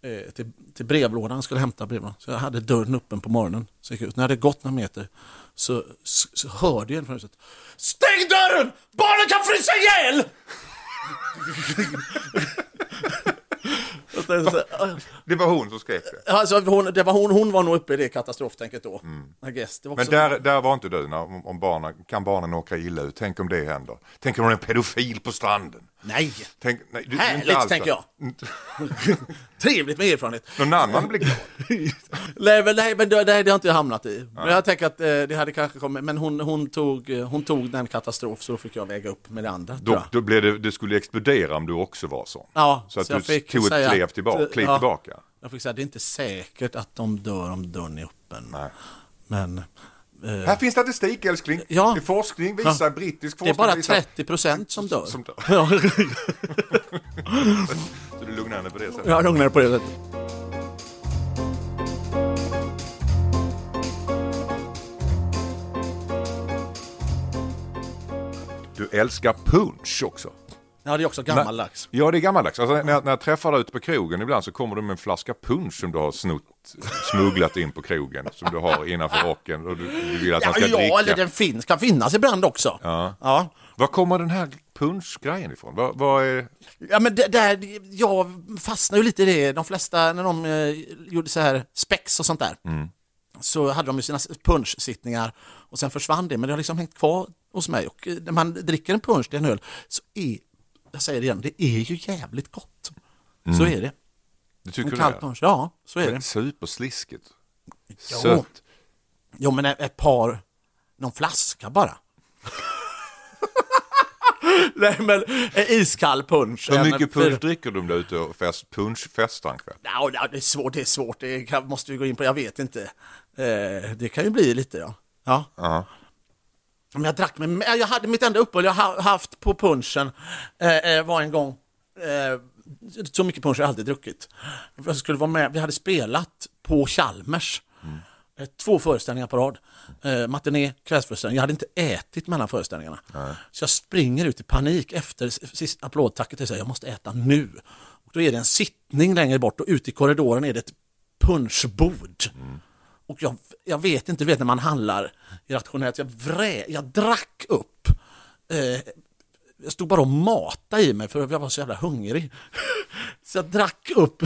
Speaker 1: eh, till, till brevlådan skulle hämta brevlådan. Så jag hade dörren öppen på morgonen. Så jag ut. När hade gått några meter så, så, så hörde jag en från huset. Stäng dörren! Barnen kan frysa ihjäl! (laughs)
Speaker 2: Det var hon som skrek det.
Speaker 1: Alltså, hon, det var hon, hon var nog uppe i det katastroftänket då. I guess. Det var
Speaker 2: Men där, där var inte du när, om, barnen, kan barnen åka illa ut? Tänk om det händer. Tänk om hon är en pedofil på stranden.
Speaker 1: Nej,
Speaker 2: Tänk, nej, du,
Speaker 1: Härligt,
Speaker 2: inte alls
Speaker 1: tänker jag. (laughs) trevligt med erfarenhet.
Speaker 2: Någon annan blir glad. (laughs)
Speaker 1: Nej, men, nej, men det, det har inte jag hamnat i. Men jag tänker att eh, det hade kanske kommit, men hon, hon, tog, eh, hon tog den katastrof så då fick jag väga upp med det andra.
Speaker 2: Då, då blev det, det skulle explodera om du också var sån.
Speaker 1: Ja,
Speaker 2: så att
Speaker 1: jag
Speaker 2: du
Speaker 1: fick
Speaker 2: tog ett
Speaker 1: säga
Speaker 2: kliv,
Speaker 1: att-
Speaker 2: tillbaka, kliv
Speaker 1: ja.
Speaker 2: tillbaka.
Speaker 1: Jag fick säga det är inte säkert att de dör om dörren är öppen.
Speaker 2: Nej.
Speaker 1: Men
Speaker 2: Här finns statistik älskling.
Speaker 1: Ja.
Speaker 2: Är forskning visar,
Speaker 1: Ja.
Speaker 2: brittisk
Speaker 1: det är
Speaker 2: forskning
Speaker 1: bara
Speaker 2: visar.
Speaker 1: 30 procent som dör.
Speaker 2: Som dör.
Speaker 1: Ja, (laughs)
Speaker 2: Så du lugnar henne på det sättet.
Speaker 1: jag lugnar på det sättet.
Speaker 2: Du älskar punch också.
Speaker 1: Ja, det är också gammaldags.
Speaker 2: Ja, det är gammaldags. Alltså, när, när jag träffar dig ute på krogen ibland så kommer du med en flaska punch som du har snott, smugglat in på krogen. Som du har innanför rocken och du, du vill att
Speaker 1: Ja,
Speaker 2: han ska
Speaker 1: ja
Speaker 2: dricka.
Speaker 1: eller den finns, kan finnas ibland också.
Speaker 2: Ja.
Speaker 1: Ja.
Speaker 2: Var kommer den här punschgrejen ifrån? Vad, vad är...
Speaker 1: Ja men det, där, jag fastnar ju lite i det. De flesta när de eh, gjorde så här spex och sånt där. Så hade de ju sina punschsittningar och sen försvann det. Men det har liksom hängt kvar hos mig. Och eh, när man dricker en punsch, är en öl, så är, jag säger det igen, det är ju jävligt gott. Så är det.
Speaker 2: Du tycker
Speaker 1: En
Speaker 2: det
Speaker 1: kall
Speaker 2: är?
Speaker 1: punsch, ja så är det.
Speaker 2: Supersliskigt.
Speaker 1: Jo.
Speaker 2: Sött.
Speaker 1: Jo men ett par, någon flaska bara. (laughs) Nej men en iskall punch.
Speaker 2: Hur mycket punsch dricker du om du är ute och fest, punschfestar en kväll?
Speaker 1: Ja, ja, det är svårt, det är svårt, det kan, måste vi gå in på, jag vet inte. Eh, det kan ju bli lite ja. Ja.
Speaker 2: Ja.
Speaker 1: Men jag drack med, jag hade mitt enda uppehåll jag haft på punchen eh, eh, var en gång, eh, så mycket punch jag aldrig druckit. Jag skulle vara med, vi hade spelat på Chalmers. Eh, Två föreställningar på rad. Eh, matiné, kvällsföreställning. Jag hade inte ätit mellan föreställningarna. Så jag springer ut i panik efter sista applådtacket och säger jag måste äta nu. Och då är det en sittning längre bort och ute i korridoren är det ett punschbord. Och jag, jag vet inte, du vet när man handlar irrationellt, jag, vrä, jag drack upp. Eh, jag stod bara och matade i mig för jag var så jävla hungrig. (laughs) Så jag drack upp.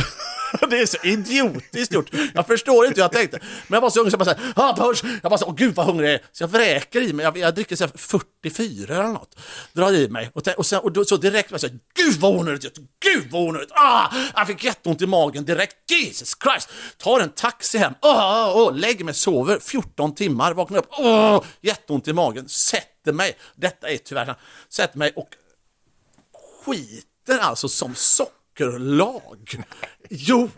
Speaker 1: (laughs) Det är så idiotiskt gjort. Jag förstår inte hur jag tänkte. Men jag var så hungrig så jag bara såhär, ah! Jag bara så, åh gud vad hungrig jag är. Så jag vräker i mig, jag, jag dricker såhär 44 eller något. Drar i mig och, och, sen, och då, så direkt var jag såhär, gud vad onödigt, gud vad onödigt. Ah! Jag fick jätteont i magen direkt. Jesus Christ! Tar en taxi hem, ah, oh, lägger mig, sover 14 timmar, vaknar upp, oh, jätteont i magen, sätter mig. Detta är tyvärr, sätter mig och skiter alltså som sockerlag. Jo,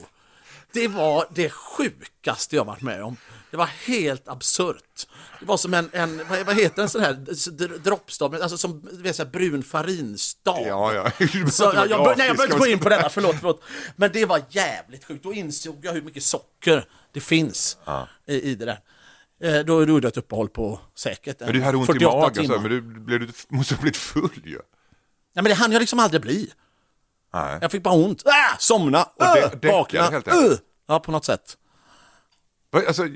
Speaker 1: det var det sjukaste jag varit med om. Det var helt absurt. Det var som en, en vad heter en sån här dr- droppstav, alltså som vet, så här brun farinstav.
Speaker 2: Ja, ja.
Speaker 1: Så, jag, jag, nej, jag behöver inte gå in på detta, förlåt, förlåt. Men det var jävligt sjukt. Då insåg jag hur mycket socker det finns i, i det där. Eh, Då gjorde jag ett uppehåll på säkert en
Speaker 2: Men du hade ont i
Speaker 1: 48
Speaker 2: magen, så, men du, blev, du (laughs) måste ha blivit full ju.
Speaker 1: Nej, men det hann jag liksom aldrig bli.
Speaker 2: Nej.
Speaker 1: Jag fick bara ont. Äh, somna,
Speaker 2: Och dä- däckade
Speaker 1: vakna. Uh. Ja, på något sätt.
Speaker 2: Alltså,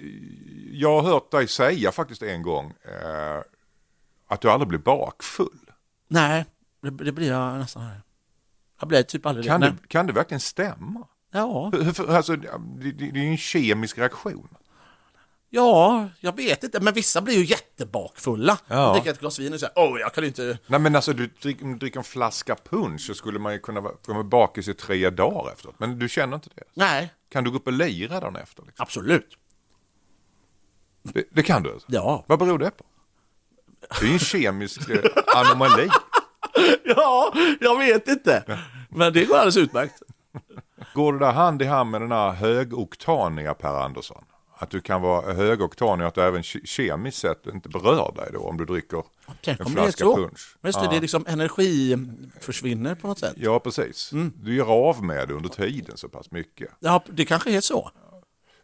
Speaker 2: jag har hört dig säga faktiskt en gång eh, att du aldrig blir bakfull.
Speaker 1: Nej, det, det blir jag nästan. Jag blir typ aldrig
Speaker 2: Kan
Speaker 1: det.
Speaker 2: det,
Speaker 1: Nej.
Speaker 2: kan det verkligen stämma?
Speaker 1: Ja.
Speaker 2: Alltså, det, det det är ju en kemisk reaktion.
Speaker 1: Ja, jag vet inte. Men vissa blir ju jättebakfulla.
Speaker 2: Ja.
Speaker 1: Ja. Dricker ett glas vin och säger åh, jag kan inte...
Speaker 2: Nej men alltså du dricker, du dricker en flaska punch så skulle man ju kunna vara vara bakis i tre dagar efteråt. Men du känner inte det?
Speaker 1: Nej,
Speaker 2: Kan du gå upp och lira dagen efter? Liksom?
Speaker 1: absolut.
Speaker 2: Det, det kan du alltså?
Speaker 1: Ja.
Speaker 2: Vad beror det på? Det är ju en kemisk eh, anomali. (laughs)
Speaker 1: Ja, jag vet inte. Men det går alldeles utmärkt.
Speaker 2: Går det där hand i hand med den här högoktaniga Per Andersson? Att du kan vara högoktanig och att du även ke- kemiskt sett inte berör dig då om du dricker
Speaker 1: Tänk
Speaker 2: en
Speaker 1: det
Speaker 2: flaska
Speaker 1: så.
Speaker 2: punch?
Speaker 1: Just det,
Speaker 2: Ja.
Speaker 1: det är liksom energi försvinner på något sätt.
Speaker 2: Ja, precis.
Speaker 1: Mm.
Speaker 2: Du gör av med det under tiden så pass mycket.
Speaker 1: Ja, det kanske är så.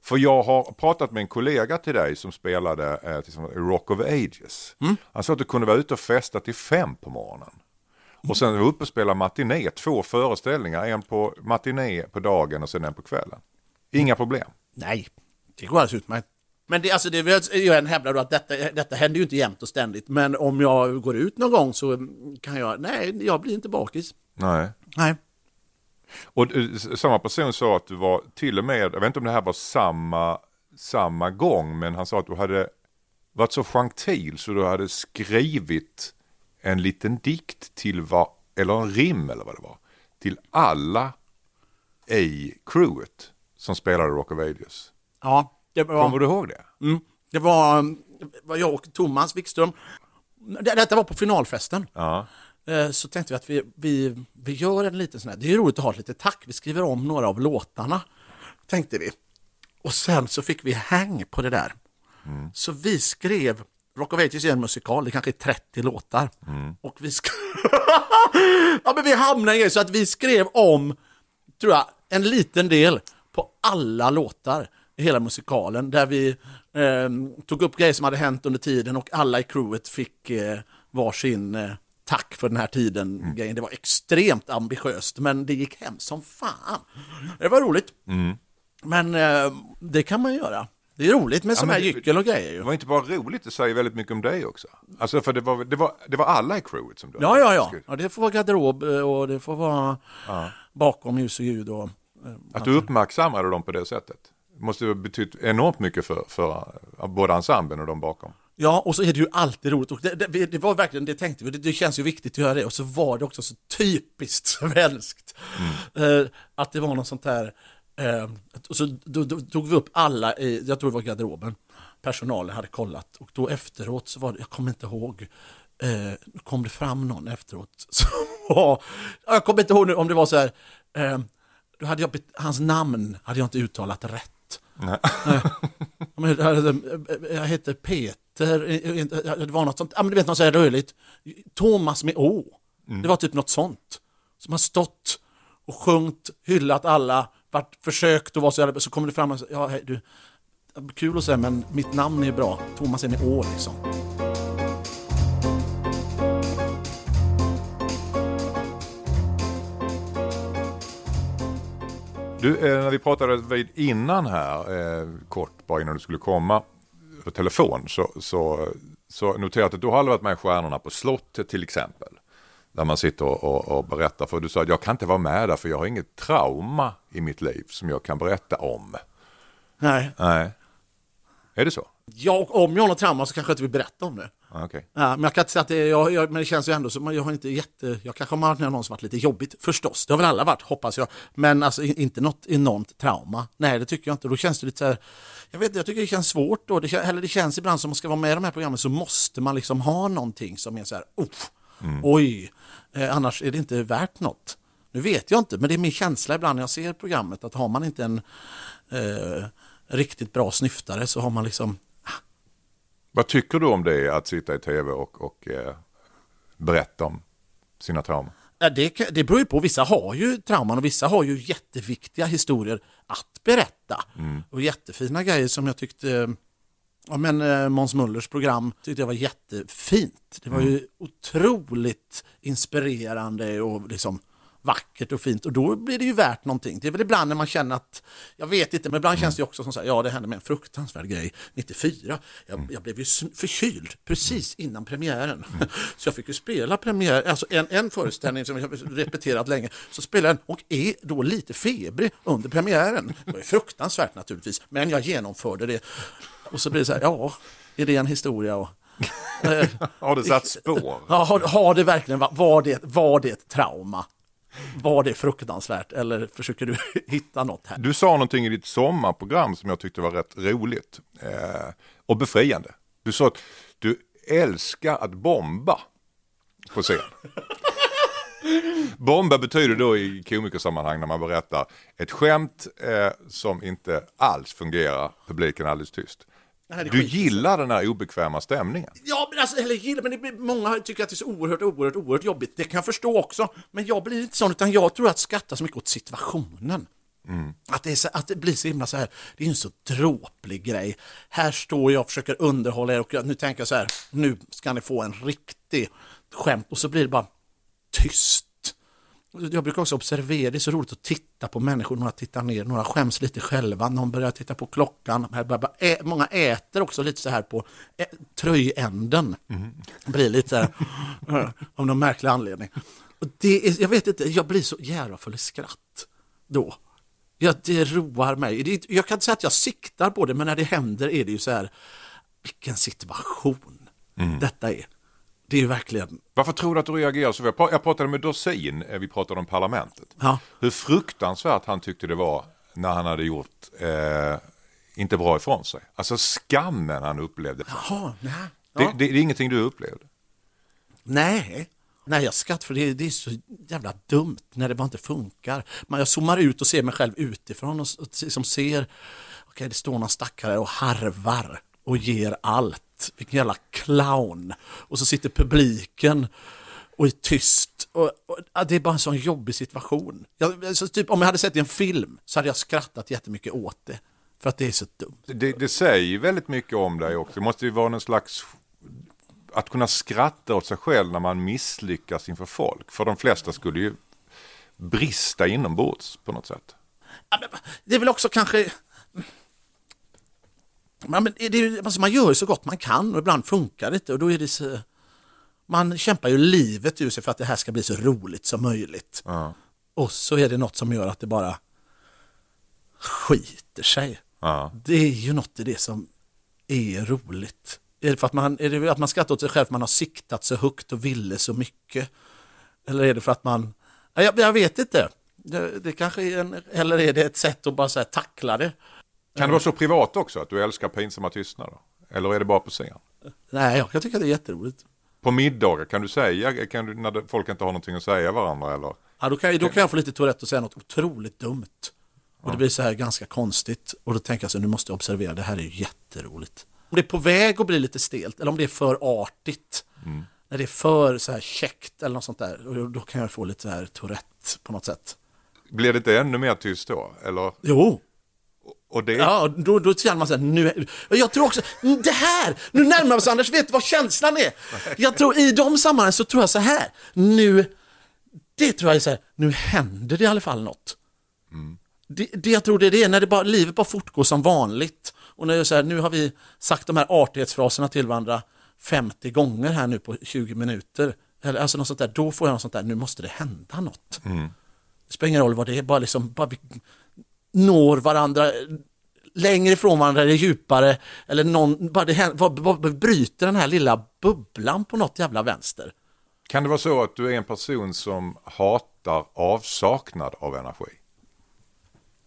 Speaker 2: För jag har pratat med en kollega till dig som spelade eh, i Rock of Ages.
Speaker 1: Mm.
Speaker 2: Han sa att du kunde vara ute och festa till fem på morgonen. Och sen var uppe och spela matiné, två föreställningar, en på matiné på dagen och sen en på kvällen. Inga problem.
Speaker 1: Nej, det går alldeles utmärkt. Men det, alltså det, jag hävdar då att detta, detta händer ju inte jämt och ständigt. Men om jag går ut någon gång så kan jag, nej, jag blir inte bakis.
Speaker 2: Nej.
Speaker 1: Nej.
Speaker 2: Och eh, samma person sa att du var till och med, jag vet inte om det här var samma, samma gång, men han sa att du hade varit så gentil så du hade skrivit en liten dikt till vad, eller en rim eller vad det var, till alla i crewet som spelade Rock of Ages.
Speaker 1: Ja, det var...
Speaker 2: Kommer du ihåg det?
Speaker 1: Mm. Det var, det var jag och Thomas Wikström. Det, detta var på finalfesten.
Speaker 2: Ja.
Speaker 1: Eh, Så tänkte vi att vi, vi, vi gör en liten sån här, det är roligt att ha ett litet tack, vi skriver om några av låtarna, tänkte vi. Och sen så fick vi hang på det där. Så vi skrev, Rock of Ages är en musikal, det kanske är 30 låtar. Och vi skrev, (laughs) ja men vi hamnade i så att vi skrev om, tror jag, en liten del på alla låtar hela musikalen där vi eh, tog upp grejer som hade hänt under tiden och alla i crewet fick eh, varsin eh, tack för den här tiden. grejen. Det var extremt ambitiöst men det gick hem som fan. Det var roligt. Men eh, det kan man göra. Det är roligt med sådana här gyckel och grejer.
Speaker 2: Det var inte bara roligt, det säger väldigt mycket om dig också. Alltså för det var, det var, det var alla i crewet som du
Speaker 1: Ja, ja, ja, ja. Det får vara garderob eh, och det får vara bakom ljus och ljud. Och, eh,
Speaker 2: Att du uppmärksammade dem på det sättet. Måste ha betytt enormt mycket för, för uh, både ensemblen och de bakom.
Speaker 1: Ja, och så är det ju alltid roligt. Och det, det, det var verkligen, det tänkte vi, det, det känns ju viktigt att göra det. Och så var det också så typiskt svenskt. Eh, att det var något sånt där, eh, och så då, då tog vi upp alla i, jag tror det var garderoben, personalen hade kollat. Och då efteråt så var det, jag kommer inte ihåg, eh, kom det fram någon efteråt (laughs) som var, jag kommer inte ihåg nu om det var så här, eh, hade jag, hans namn hade jag inte uttalat rätt. Men, alltså, Jag heter Peter, det var något sånt, ja, men du vet något så här rörligt. Thomas med Å. Det var typ något sånt. Som har stått och sjungit, hyllat alla, varit försökt och var så jävla, så kommer det fram och säger, ja hej, du, kul att säga men mitt namn är bra, Thomas är med Å liksom.
Speaker 2: Du, eh, när vi pratade vid innan här, eh, kort bara innan du skulle komma, på telefon, så, så, så noterade jag att du har varit med i Stjärnorna på slottet till exempel. Där man sitter och, och, och berättar, för du sa att jag kan inte vara med där för jag har inget trauma i mitt liv som jag kan berätta om.
Speaker 1: Nej,
Speaker 2: Nej. Är det så?
Speaker 1: jag, om jag har något trauma så kanske jag inte vill berätta om det.
Speaker 2: Okej.
Speaker 1: Ja, men jag kan inte säga att det, jag, jag, men det känns ju ändå som jag har inte jätte, jag kanske har varit med om någon som varit lite jobbigt förstås, det har väl alla varit hoppas jag, men alltså inte något enormt trauma. Nej det tycker jag inte, då känns det lite så här, jag vet jag tycker det känns svårt då, det, eller det känns ibland som man ska vara med i de här programmen så måste man liksom ha någonting som är så här, oh, oj, eh, annars är det inte värt något. Nu vet jag inte, men det är min känsla ibland när jag ser programmet att har man inte en eh, riktigt bra snyftare så har man liksom
Speaker 2: Vad tycker du om det att sitta i tv och, och eh, berätta om sina trauman?
Speaker 1: Ja, det, det beror ju på, vissa har ju trauman och vissa har ju jätteviktiga historier att berätta. Och jättefina grejer som jag tyckte, ja men eh, Måns Mullers program tyckte jag var jättefint. Det var ju otroligt inspirerande och liksom vackert och fint och då blir det ju värt någonting. Det är väl ibland när man känner att, jag vet inte, men ibland känns det också som så här, ja det hände med en fruktansvärd grej 94. Jag, jag blev ju förkyld precis innan premiären. (laughs) Så jag fick ju spela premiär, alltså en, en föreställning som jag repeterat länge, så spelade jag den och är då lite febrig under premiären. Det var ju fruktansvärt naturligtvis, men jag genomförde det. Och så blir det så här, ja, är det en historia? Och, (laughs) eh,
Speaker 2: Har det satt spår?
Speaker 1: Ja, har, har det verkligen va- var det, var det ett trauma? Var det fruktansvärt eller försöker du (laughs) hitta något här?
Speaker 2: Du sa någonting i ditt sommarprogram som jag tyckte var rätt roligt eh, och befriande. Du sa att du älskar att bomba på scen. Bomba betyder då i komikersammanhang när man berättar ett skämt eh, som inte alls fungerar, publiken är alldeles tyst. Du gillar den här obekväma stämningen.
Speaker 1: Ja, men alltså, eller gillar, men det många tycker att det är så oerhört, oerhört, oerhört jobbigt. Det kan jag förstå också. Men jag blir inte sån, utan jag tror att skratta så mycket åt situationen. Att, det är så, att det blir så himla så här, det är en så dråplig grej. Här står jag och försöker underhålla er och nu tänker jag så här, nu ska ni få en riktig skämt och så blir det bara tyst. Jag brukar också observera, det är så roligt att titta på människor, några tittar ner, några skäms lite själva, någon börjar titta på klockan, många äter också lite så här på ä, tröjänden. Blir lite så här, (laughs) eh, av någon märklig anledning. Och det är, jag vet inte, jag blir så jävla full i skratt. då. Ja, det roar mig. Jag kan inte säga att jag siktar på det, men när det händer är det ju så här, vilken situation detta är. Det är ju verkligen,
Speaker 2: Varför tror du att du reagerar så? Jag pra- Jag pratade med Dorsin, eh, vi pratade om parlamentet.
Speaker 1: ja,
Speaker 2: Hur fruktansvärt han tyckte det var när han hade gjort eh, inte bra ifrån sig. Alltså skammen han upplevde.
Speaker 1: jaha, nej.
Speaker 2: Det,
Speaker 1: Ja.
Speaker 2: det, det är ingenting du upplevde.
Speaker 1: Nej, nej jag skrattar för det, det är så jävla dumt när det bara inte funkar. Man, jag zoomar ut och ser mig själv utifrån och, och liksom ser, okej det står någon stackare och harvar och ger allt. Vilken jävla clown. Och så sitter publiken och är tyst. Och, och, det är bara en sån jobbig situation. Jag, så typ, om jag hade sett en film så hade jag skrattat jättemycket åt det. För att det är så dumt.
Speaker 2: Det, det säger väldigt mycket om dig också. Det måste ju vara någon slags att kunna skratta åt sig själv när man misslyckas inför folk. För de flesta skulle ju brista inombords på något sätt.
Speaker 1: Det är väl också kanske... Men det alltså man gör så gott man kan och ibland funkar det inte och då är det så... Man kämpar ju livet ur sig för att det här ska bli så roligt som möjligt.
Speaker 2: Ja.
Speaker 1: Och så är det något som gör att det bara skiter sig.
Speaker 2: Ja.
Speaker 1: Det är ju något i det som är roligt. Är det för att man, är det att man skrattar åt sig själv för att man har siktat så högt och ville så mycket? Eller är det för att man... Ja, Jag, jag vet inte. Det, det kanske är en, eller är det ett sätt att bara så tackla det?
Speaker 2: Kan det vara så privat också att du älskar pinsamma tystnader? Eller är det bara på scen?
Speaker 1: Nej, jag tycka det är jätteroligt.
Speaker 2: På middagar, kan du säga, kan du, när folk inte har någonting att säga varandra eller?
Speaker 1: Ja, då, kan, då kan jag få lite Tourette och säga något otroligt dumt. Och det blir så här ganska konstigt. Och då tänker jag så nu måste jag observera, det här är ju jätteroligt. Om det är på väg att bli lite stelt eller om det är för artigt. När det är för så här käckt eller något sånt där. Och då kan jag få lite så här Tourette på något sätt.
Speaker 2: Blir det inte ännu mer tyst då? Eller?
Speaker 1: Jo,
Speaker 2: Och det,
Speaker 1: ja, då, då känner man så här, nu, jag tror också, mm, det här, nu närmar vi oss Anders, vet du vad känslan är? Jag tror i de sammanhangen så tror jag så här, nu, det tror jag är så här, nu händer det i alla fall något. Det, det jag tror det är det, när det bara, livet bara fortgår som vanligt. Och när jag så här, nu har vi sagt de här artighetsfraserna till varandra 50 gånger här nu på 20 minuter. Eller alltså något sånt där, då får jag något sånt där, nu måste det hända något. Det spelar ingen roll vad det är, bara liksom, bara vi når varandra längre ifrån varandra eller djupare. Eller någon, bara det bara, bara bryter den här lilla bubblan på något jävla vänster.
Speaker 2: Kan det vara så att du är en person som hatar avsaknad av energi?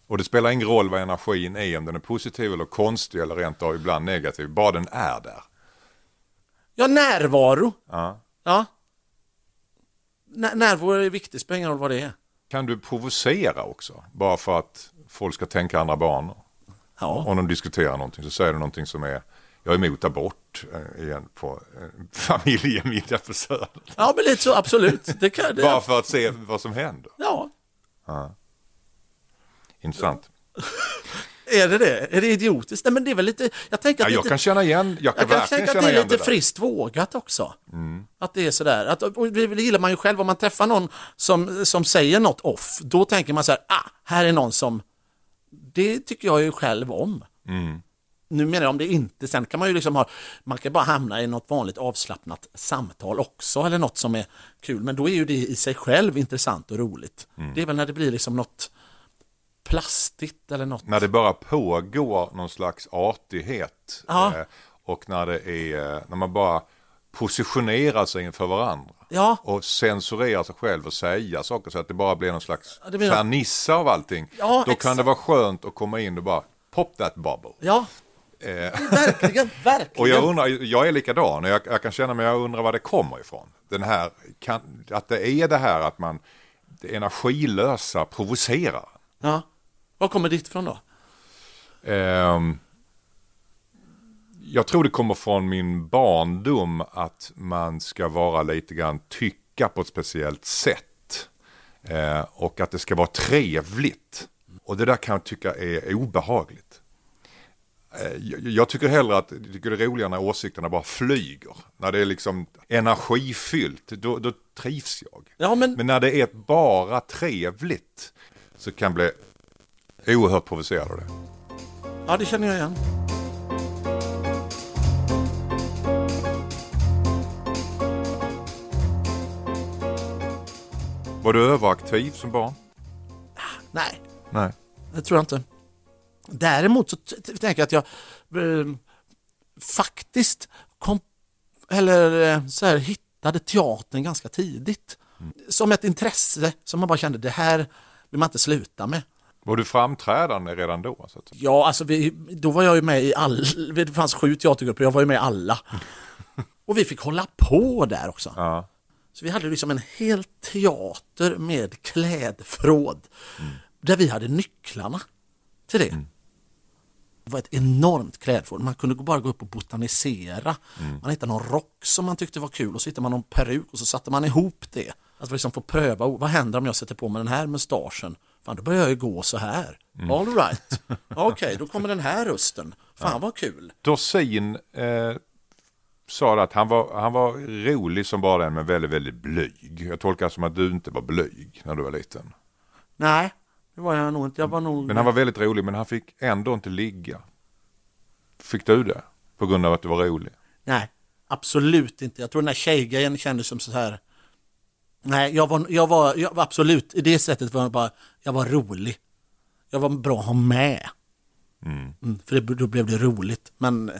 Speaker 2: Och det spelar ingen roll vad energin är, om den är positiv eller konstig eller rent av ibland negativ, bara den är där.
Speaker 1: Ja, närvaro.
Speaker 2: Ja.
Speaker 1: Ja. N- närvaro är viktigt, spelar ingen roll vad det är.
Speaker 2: Kan du provocera också, bara för att folk ska tänka andra banor?
Speaker 1: Ja.
Speaker 2: Om de diskuterar någonting så säger du någonting som är, jag är emot abort eh, igen på en (laughs) familjemiddag på Söder.
Speaker 1: ja, men lite så, absolut. Det kan,
Speaker 2: Bara
Speaker 1: det,
Speaker 2: för att se vad som händer.
Speaker 1: ja,
Speaker 2: Intressant. (laughs)
Speaker 1: är det det? Är det idiotiskt? Nej, men det är väl lite, jag tänker
Speaker 2: Ja,
Speaker 1: att
Speaker 2: jag
Speaker 1: lite,
Speaker 2: kan känna igen, jag kan,
Speaker 1: Jag kan tänka att det är lite
Speaker 2: det. Mm.
Speaker 1: friskt vågat också. Att det är sådär. Att, och det gillar man ju själv. Om man träffar någon som, som säger något off, då tänker man så här, ah, här är någon som... Det tycker jag ju själv om.
Speaker 2: Mm.
Speaker 1: Nu menar jag om det inte, sen kan man ju liksom ha, man kan bara hamna i något vanligt avslappnat samtal också, eller något som är kul, men då är ju det i sig själv intressant och roligt.
Speaker 2: Mm.
Speaker 1: Det är väl när det blir liksom något plastigt eller något.
Speaker 2: När det bara pågår någon slags artighet.
Speaker 1: Ja.
Speaker 2: Eh, och när det är, eh, när man bara positionerar sig inför varandra.
Speaker 1: Ja.
Speaker 2: Och censurerar sig själv och säga saker så att det bara blir någon slags
Speaker 1: Ja, det blir-
Speaker 2: fernissa av allting.
Speaker 1: Ja,
Speaker 2: Då
Speaker 1: exakt.
Speaker 2: kan det vara skönt att komma in och bara pop that bubble.
Speaker 1: Ja, verkligen, (laughs) verkligen.
Speaker 2: Och jag undrar, jag är likadan jag, jag kan känna mig, jag undrar var det kommer ifrån. Den här, kan, att det är det här att man, det energilösa provocerar.
Speaker 1: Ja. Var kommer ditt ifrån då?
Speaker 2: Ehm, jag tror det kommer från min barndom att man ska vara lite grann tycka på ett speciellt sätt. Eh, och att det ska vara trevligt. Och det där kan jag tycka är obehagligt. Eh, jag, jag tycker hellre att jag tycker det är roligare när åsikterna bara flyger. När det är liksom energifyllt, då, då trivs jag.
Speaker 1: Ja, men,
Speaker 2: Men när det är bara trevligt så kan jag bli oerhört provocerad av det.
Speaker 1: ja, det känner jag igen.
Speaker 2: Var du överaktiv som barn?
Speaker 1: Nej,
Speaker 2: Nej.
Speaker 1: Det tror jag inte. Däremot så tänker jag att jag eh, faktiskt kom, eller eh, så här, hittade teatern ganska tidigt. Som ett intresse som man bara kände, det här vill man inte sluta med.
Speaker 2: Var du framträdande redan då? Så att?
Speaker 1: Ja, alltså vi, då var jag ju med i alla, det fanns sju teatergrupper, jag var ju med i alla. (laughs) Och vi fick hålla på där också.
Speaker 2: Ja.
Speaker 1: Så vi hade liksom en hel teater med klädförråd. Där vi hade nycklarna till det. Det var ett enormt klädförråd. Man kunde bara gå upp och botanisera. Man hittade någon rock som man tyckte var kul och så hittade man någon peruk och så satte man ihop det. Att liksom få pröva, oh, vad händer om jag sätter på mig den här mustaschen? Fan, då börjar jag ju gå så här. All right. (laughs) Okej, då kommer den här rösten. Fan vad kul.
Speaker 2: Dorsin eh, sa att han var, han var rolig som bara den men väldigt, väldigt blyg. Jag tolkar som att du inte var blyg när du var liten.
Speaker 1: Nej, det var jag nog inte. Jag var nog...
Speaker 2: Men han var väldigt rolig men han fick ändå inte ligga. Fick du det? På grund av att du var rolig?
Speaker 1: Nej, absolut inte. Jag tror den här tjejgrejen kändes som så här. Nej, jag var, jag var, jag var absolut, i det sättet var jag bara, jag var rolig. Jag var bra att ha med. Mm, för det, då blev det roligt. Men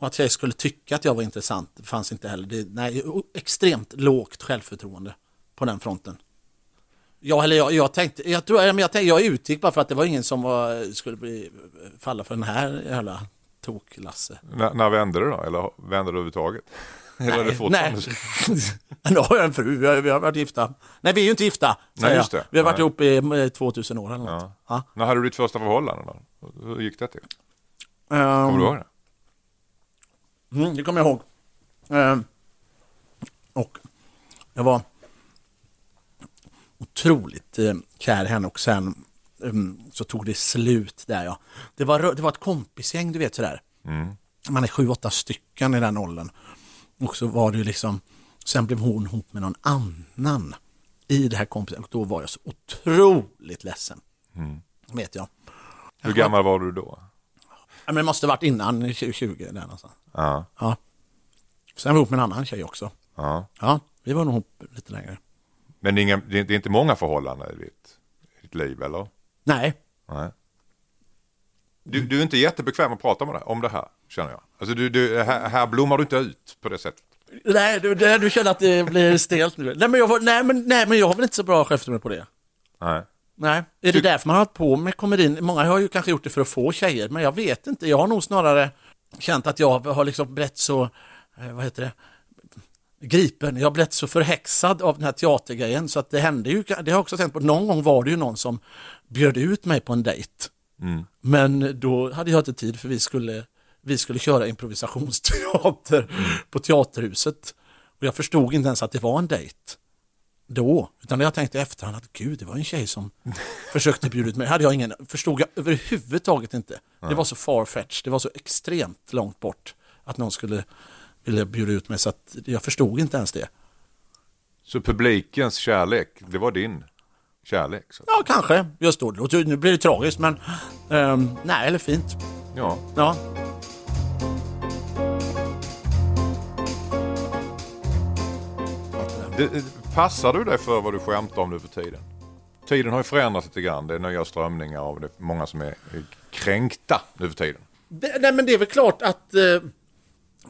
Speaker 1: och att jag skulle tycka att jag var intressant det fanns inte heller. Det, nej, extremt lågt självförtroende på den fronten. Ja, eller jag, jag tänkte, jag tror, men jag, tänkte, jag utgick bara för att det var ingen som var, skulle bli, falla för den här jävla tok-Lasse.
Speaker 2: När vände det då? Eller vände du överhuvudtaget? (laughs) Eller är det fortfarande så? (laughs)
Speaker 1: nu har jag en fru, vi har, vi har varit gifta. Nej, vi är ju inte gifta,
Speaker 2: Nej, just
Speaker 1: jag.
Speaker 2: det.
Speaker 1: Vi har varit
Speaker 2: Nej.
Speaker 1: ihop i eh, 2000 år eller något.
Speaker 2: Ja.
Speaker 1: Ja.
Speaker 2: När hade du ditt första förhållande då? Hur gick det till?
Speaker 1: Ehm,
Speaker 2: Kommer du ihåg det?
Speaker 1: Mm, det kommer jag ihåg. Ehm, och jag var otroligt eh, kär i henne och sen ehm, så tog det slut där ja. Det var, det var ett kompisgäng du vet sådär. Man är sju, åtta stycken i den åldern. Och så var det ju liksom, sen blev hon ihop med någon annan i det här kompisgänget och då var jag så otroligt ledsen. Vet jag.
Speaker 2: Hur gammal var du då?
Speaker 1: Men det måste varit innan 20 där någonstans.
Speaker 2: Ja.
Speaker 1: Ja. Sen var jag ihop med en annan tjej också.
Speaker 2: ja.
Speaker 1: Ja, vi var nog ihop lite längre.
Speaker 2: Men det är, inga, det är inte många förhållanden i ditt, ditt liv eller?
Speaker 1: Nej,
Speaker 2: Nej. Du, du är inte jättebekväm att prata med det, om det här, känner jag. Alltså du, du, här, här blommar du inte ut på det sättet.
Speaker 1: nej du, du känner att det blir stelt nu. Nej men, jag, var, nej, men, nej, men jag har väl inte så bra självförtroende på det.
Speaker 2: Nej.
Speaker 1: Nej, är det därför man har hållit på med komedin? Många har ju kanske gjort det för att få tjejer, men jag vet inte. Jag har nog snarare känt att jag har liksom blivit så, eh, vad heter det, gripen. Jag har blivit så förhäxad av den här teatergrejen så att det hände ju, det har jag också tänkt på, någon gång var det ju någon som bjöd ut mig på en dejt. Men då hade jag inte tid för vi skulle, vi skulle köra improvisationsteater på Teaterhuset. Och jag förstod inte ens att det var en dejt då, utan jag tänkte i efterhand att gud, det var en tjej som (laughs) försökte bjuda ut mig. hade jag ingen, förstod jag överhuvudtaget inte. Det var så farfetched, det var så extremt långt bort att någon skulle vilja bjuda ut mig så att jag förstod inte ens det.
Speaker 2: Så publikens kärlek, det var din kärlek? Så.
Speaker 1: Ja, kanske just då. Nu blir det tragiskt, men ehm, nej, eller fint.
Speaker 2: Ja.
Speaker 1: Ja.
Speaker 2: Det, passar du dig för vad du skämtar om nu för tiden? Tiden har ju förändrats lite grann. Det är nya strömningar och det är många som är kränkta nu för tiden.
Speaker 1: Det, nej, men det är väl klart att, eh,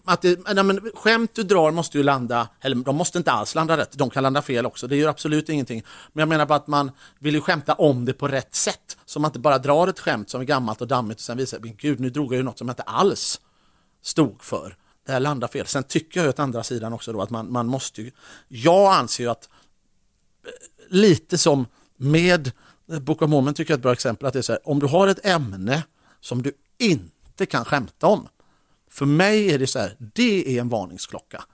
Speaker 1: att det, nej, men skämt du drar måste ju landa, eller de måste inte alls landa rätt, de kan landa fel också, det gör absolut ingenting. Men jag menar bara att man vill ju skämta om det på rätt sätt, så man inte bara drar ett skämt som är gammalt och dammigt och sen visar, men gud nu drog jag ju något som jag inte alls stod för. Det här landar fel. Sen tycker jag ju att andra sidan också då att man, man måste ju, jag anser ju att eh, lite som med Book of Mormon tycker jag är ett bra exempel att det är så här, om du har ett ämne som du inte kan skämta om. För mig är det så här, det är en varningsklocka.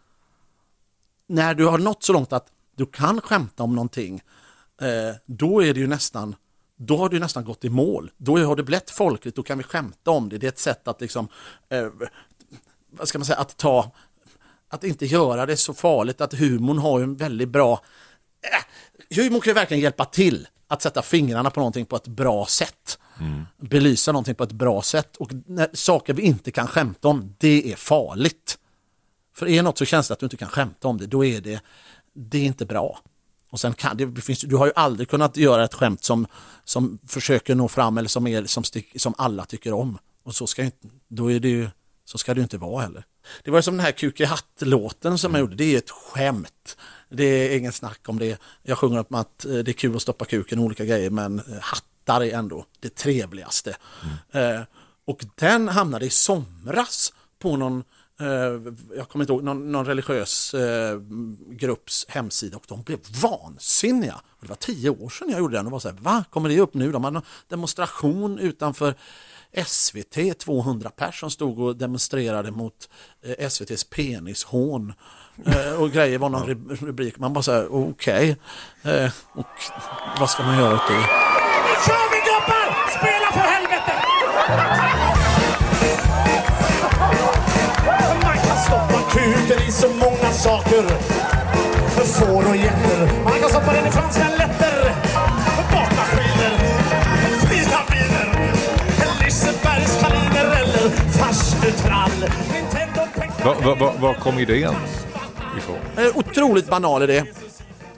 Speaker 1: När du har nått så långt att du kan skämta om någonting, eh, då är det ju nästan då har du nästan gått i mål. Då har det blivit folkligt, då kan vi skämta om det. Det är ett sätt att liksom, eh, vad ska man säga, att ta, att inte göra det så farligt, att humorn har ju en väldigt bra eh, humor kan ju verkligen hjälpa till att sätta fingrarna på någonting på ett bra sätt. Belysa någonting på ett bra sätt och när, saker vi inte kan skämta om, det är farligt. För är något så känsligt att du inte kan skämta om det, då är det, det är inte bra. Och sen kan, det finns, du har ju aldrig kunnat göra ett skämt som, som försöker nå fram eller som, är, som, stick, som alla tycker om. Och så ska, inte, då är det ju, så ska det inte vara heller. Det var som den här Kuk i hatt-låten som jag gjorde, det är ett skämt. Det är ingen snack om det. Jag sjunger om att eh, det är kul att stoppa kuken och olika grejer men eh, hattar är ändå det trevligaste. Eh, och den hamnade i somras på någon jag kommer inte ihåg, någon, någon religiös eh, grupps hemsida och de blev vansinniga. Och det var tio år sedan jag gjorde den och var så här, va, kommer det upp nu? De hade en demonstration utanför SVT, 200 personer som stod och demonstrerade mot eh, SVTs penishån eh, och grejer var någon ru- rubrik. Man bara så här, okej, eh, och vad ska man göra åt det?
Speaker 4: Nu kör vi gubbar! Spela för helvete! Man kan stoppa kuken i så många saker. För får och getter. Man kan stoppa den i franska letter. Pengar.
Speaker 2: Var va, va, var kom idén ifrån?
Speaker 1: Eh, otroligt banal idé.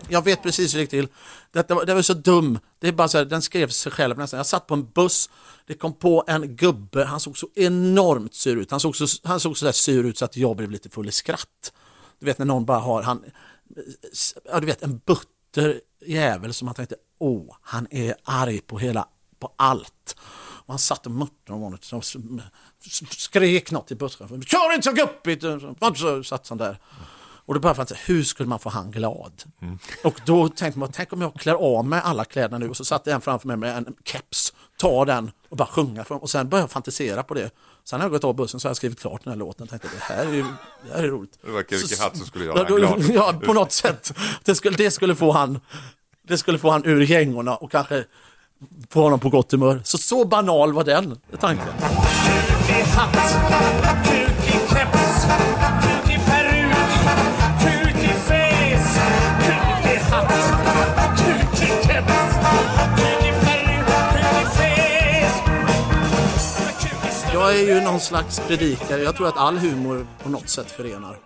Speaker 1: Jag vet precis hur det gick till. Detta var, det var så dum. Det är bara så här, den skrev sig själv nästan. Jag satt på en buss, det kom på en gubbe, han såg så enormt sur ut. Han såg så, han såg så där sur ut så att jag blev lite full i skratt. Du vet när någon bara har, han, ja du vet en butter jävel som man tänkte, åh, han är arg på hela, på allt. Och han satt och muttrade om honom, så- skrek något till busschauffören. Kör inte så guppigt! Så satt han där. Och då började jag tänka, hur skulle man få han glad? Och då tänkte man, tänk om jag klär av mig alla kläderna nu och så satte en framför mig med en keps, ta den och bara sjunga. för- Och sen började jag fantasera på det. Sen har jag gått av bussen så har jag skrivit klart den här låten och tänkte, det här är, ju- det här är roligt.
Speaker 2: Det var i
Speaker 1: Så-
Speaker 2: hatt som skulle göra han glad. (laughs)
Speaker 1: Ja, på något sätt. Det skulle, det skulle få han det skulle få han ur gängorna och kanske få honom på gott humör. Så så banal var den tanken. Jag är ju någon slags predikare. Jag tror att all humor på något sätt förenar.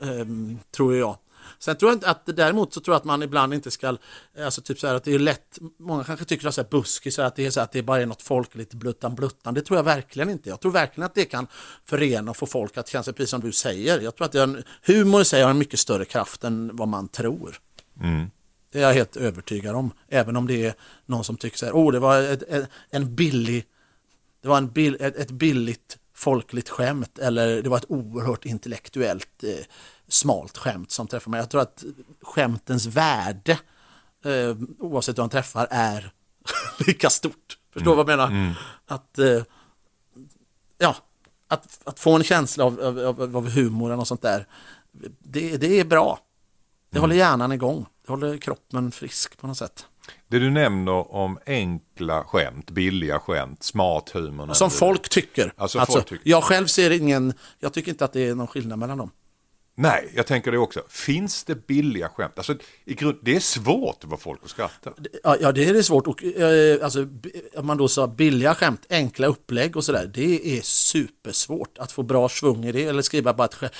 Speaker 1: Ehm, tror jag. Sen tror jag inte att däremot så tror jag att man ibland inte ska, alltså typ så här att det är lätt, många kanske tycker att så här buskis, att det är så här att det bara är något folkligt bluttan bluttan. Det tror jag verkligen inte. Jag tror verkligen att det kan förena och få folk att känna sig precis som du säger. Jag tror att det är en, humor i sig har en mycket större kraft än vad man tror. Det är jag helt övertygad om. Även om det är någon som tycker så här, oh det var ett, ett, en billig det var en bill, ett, ett billigt folkligt skämt eller det var ett oerhört intellektuellt eh, smalt skämt som träffar mig. Jag tror att skämtens värde eh, oavsett hur han träffar är (laughs) lika stort. Förstår du vad jag menar? Att, eh, ja, att, att få en känsla av, av, av, humoren och sånt där, det, det är bra. Det håller hjärnan igång. Det håller kroppen frisk på något sätt.
Speaker 2: Det du nämner om enkla skämt, billiga skämt, smart humor.
Speaker 1: Som folk tycker.
Speaker 2: Alltså, folk tycker.
Speaker 1: Jag själv ser ingen, jag tycker inte att det är någon skillnad mellan dem.
Speaker 2: Nej, jag tänker det också. Finns det billiga skämt? Alltså, i grund, det är svårt att få folk att skratta.
Speaker 1: Ja, det är det svårt. Och, eh, alltså, om man då sa billiga skämt, enkla upplägg och sådär. Det är supersvårt att få bra svung i det. Eller skriva bara ett skämt,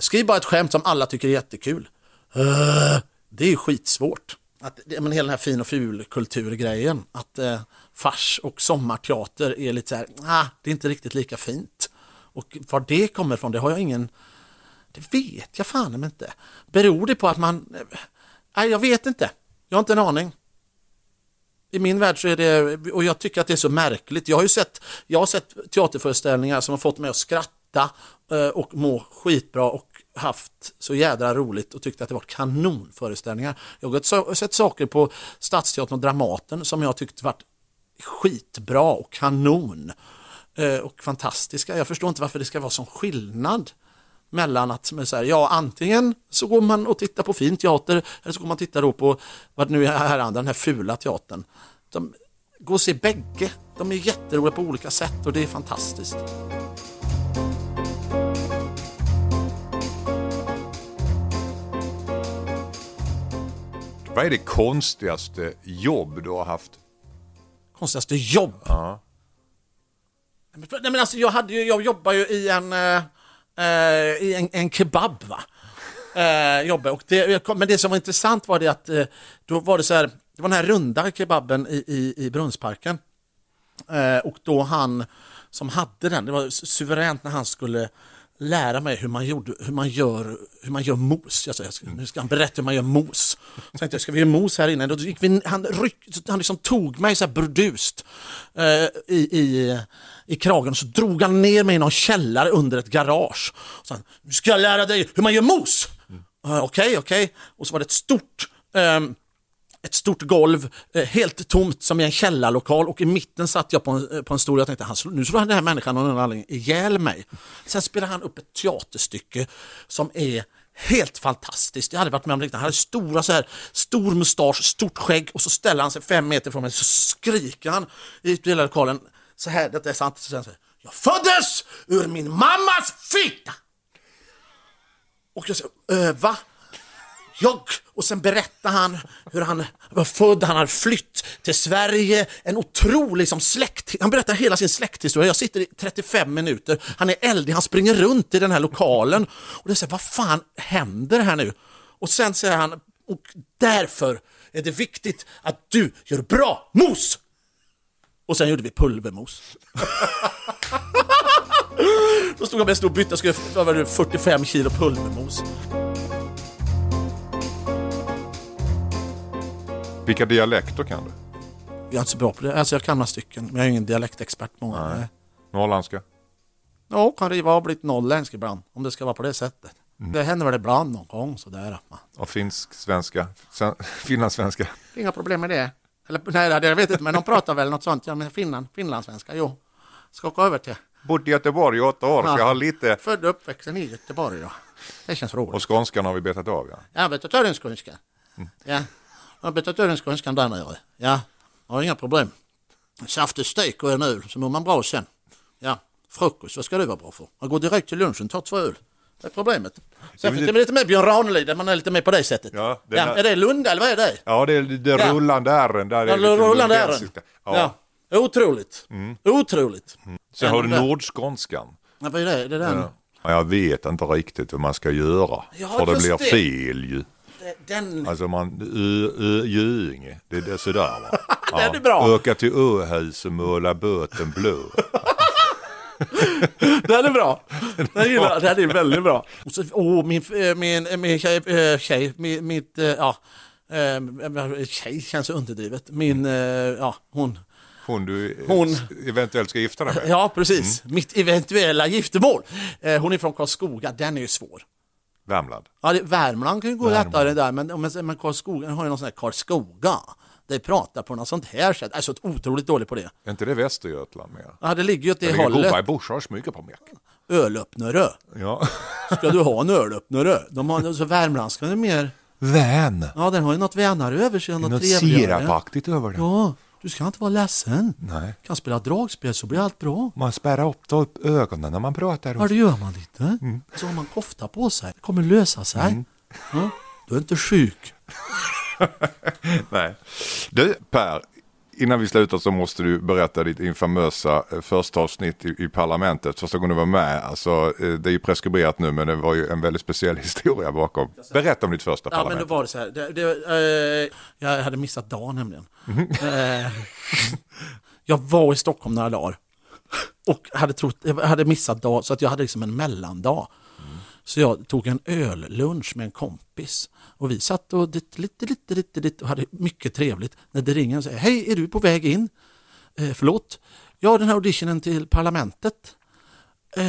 Speaker 1: skriv bara ett skämt som alla tycker är jättekul. Uh, det är skitsvårt. Att, men hela den här fin och ful kulturgrejen. Att eh, fars och sommarteater är lite så här, ah, det är inte riktigt lika fint. Och var det kommer ifrån, det har jag ingen det vet jag fan inte. Beror det på att man... Nej, jag vet inte. Jag har inte en aning. I min värld så är det, och jag tycker att det är så märkligt. Jag har ju sett, jag har sett teaterföreställningar som har fått mig att skratta eh, och må skitbra och haft så jädra roligt och tyckt att det varit kanonföreställningar. Jag har sett saker på Stadsteatern och Dramaten som jag tyckt varit skitbra och kanon eh, och fantastiska. Jag förstår inte varför det ska vara sån skillnad mellan att så här, ja antingen så går man och tittar på fin teater eller så går man och tittar då på vad nu är här andra, den här fula teatern. De, gå och se bägge. De är jätteroliga på olika sätt och det är fantastiskt.
Speaker 2: Vad är det konstigaste jobb du har haft?
Speaker 1: Konstigaste jobb.
Speaker 2: Ja.
Speaker 1: Nej, men- Nej, men alltså, jag, hade ju, jag jobbar ju i en, eh, Eh, i en, en kebab. Va? Eh, jobba. Och det, jag kom- men det som var intressant var det att eh, då var det så här, det var den här runda kebaben i, i, i Brunnsparken. Eh, och då han som hade den, det var suveränt när han skulle lära mig hur man, gjorde, hur man, gör, hur man gör mos. Jag ska, nu ska han berätta hur man gör mos. Så tänkte jag, ska vi göra mos här inne? Då gick vi, han, ryck, han liksom tog mig så här burdust eh, i, i, i kragen och så drog han ner mig i någon källare under ett garage. Så han, nu ska jag lära dig hur man gör mos. Eh, Okej, okej. Och så var det ett stort ehm, ett stort golv, eh, helt tomt som i en källarlokal och i mitten satt jag på en, eh, på en stol och jag tänkte han, slår- nu slår den här människan av någon anledning ihjäl mig. Sen spelar han upp ett teaterstycke som är helt fantastiskt. Jag hade varit med om liknande. Han hade stora så här, stor mustasch, stort skägg och så ställer han sig fem meter från mig så skriker han i hela lokalen så här, detta är sant. Så säger han så här, jag föddes ur min mammas fitta! Och jag säger, äh, va? Jag! Och sen berättar han hur han var född, han hade flytt till Sverige, en otrolig liksom, släkt... Han berättar hela sin släkthistoria. Jag sitter i 35 minuter, han är eldig, han springer runt i den här lokalen. Och det är så här, vad fan händer här nu? Och sen säger han, och därför är det viktigt att du gör bra mos! Och sen gjorde vi pulvermos. (laughs) Då stod jag med en stor bytta och skulle vad 45 kilo pulvermos.
Speaker 2: Vilka dialekter kan du?
Speaker 1: Jag är inte så bra på det. Alltså jag kan några stycken, men jag är ingen dialektexpert. Många. Nej.
Speaker 2: Norrländska?
Speaker 1: Ja, kan det vara blivit norrländsk ibland, om det ska vara på det sättet. Det händer väl ibland någon gång sådär. man-
Speaker 2: Och finsk, svenska? (laughs) Finlandssvenska?
Speaker 1: Inga problem med det. Eller nej, jag vet inte, men de pratar väl något sånt. Ja, men Finland, finlandssvenska, jo. Ska åka över till.
Speaker 2: Bodde i Göteborg i åtta år, så
Speaker 1: Ja.
Speaker 2: jag har lite...
Speaker 1: Född och uppvuxen i Göteborg då. Det känns roligt.
Speaker 2: Och skånskan har vi betat av, ja.
Speaker 1: Jag har betat öronskånska. Ja, jag har betat öronskånskan där nere. Ja, jag har inga problem. Saftig stek och en öl, så mår man bra sen. Ja, frukost, vad ska det vara bra för? Man går direkt till lunchen, tar två öl. Det är problemet. Särskilt det är lite mer Björn Ranelid, där man är lite mer på det sättet.
Speaker 2: Ja, den
Speaker 1: ja,
Speaker 2: är-
Speaker 1: det Lunda eller vad är det?
Speaker 2: Ja, det är det rullande ärren. Där är
Speaker 1: Ja, rullande ärren.
Speaker 2: Ja.
Speaker 1: Ja. Otroligt. Otroligt.
Speaker 2: Sen har du nordskånskan.
Speaker 1: Ja, vad är det? Det är den.
Speaker 2: Ja, jag vet inte riktigt hur man ska göra.
Speaker 1: Ja,
Speaker 2: för det blir
Speaker 1: det.
Speaker 2: fel ju.
Speaker 1: Den.
Speaker 2: Alltså man, Ö, Ö, Göinge, det är sådär va. (laughs)
Speaker 1: Den är bra.
Speaker 2: Åka till Åhus och måla båten blå. (laughs)
Speaker 1: Den är bra. Den, gillar, den är väldigt bra. Och så, åh, min, eh, min, min tjej, eh, tjej min, mitt, eh, ja, eh, tjej känns underdrivet. Min, eh, ja, hon.
Speaker 2: Hon du
Speaker 1: Hon.
Speaker 2: eventuellt ska gifta dig med.
Speaker 1: Ja, precis. Mitt eventuella giftermål. Eh, hon är från Karlskoga, den är ju svår.
Speaker 2: Värmland.
Speaker 1: Ja, det, Värmland kan ju gå lättare där, men, men, men Karlskoga har ju någon sån här Karlskoga. Det pratar på något sånt här sätt. Jag är så otroligt dålig på det.
Speaker 2: Är inte det Västergötland mer?
Speaker 1: Ja, det ligger ju åt det
Speaker 2: Det ligger
Speaker 1: hållet.
Speaker 2: Borsars mycket på Mek.
Speaker 1: Ölöppnare.
Speaker 2: Ja. (laughs)
Speaker 1: Ska du ha en ölöppnare? De har, så värmlandskan är mer...
Speaker 2: Vän.
Speaker 1: Ja, den har ju något vänare över sig, något
Speaker 2: Något sirapaktigt över det.
Speaker 1: Ja, du ska inte vara ledsen.
Speaker 2: Nej.
Speaker 1: Kan spela dragspel så blir allt bra.
Speaker 2: Man spärrar upp, tar upp ögonen när man pratar.
Speaker 1: Ja, det gör man lite. Så har man kofta på sig. Det kommer lösa sig. Ja, du är inte sjuk. (laughs)
Speaker 2: Nej. Du Per, innan vi slutar så måste du berätta ditt infamösa eh, första avsnitt i, i parlamentet. Första gången du var med. Alltså, eh, det är ju preskriberat nu men det var ju en väldigt speciell (laughs) historia bakom. Berätta om ditt första
Speaker 1: Ja, men
Speaker 2: parlament.
Speaker 1: då var det så här. Det, det, eh, jag hade missat dagen nämligen. Eh, (laughs) jag var i Stockholm några dagar. Och hade, trott, jag hade missat dag, så att jag hade liksom en mellandag. Så jag tog en öllunch med en kompis. Och vi satt och dit, lite, lite, lite, lite och hade mycket trevligt. När det ringer och säger, hej, är du på väg in? Eh, förlåt? Ja, den här auditionen till parlamentet. Eh,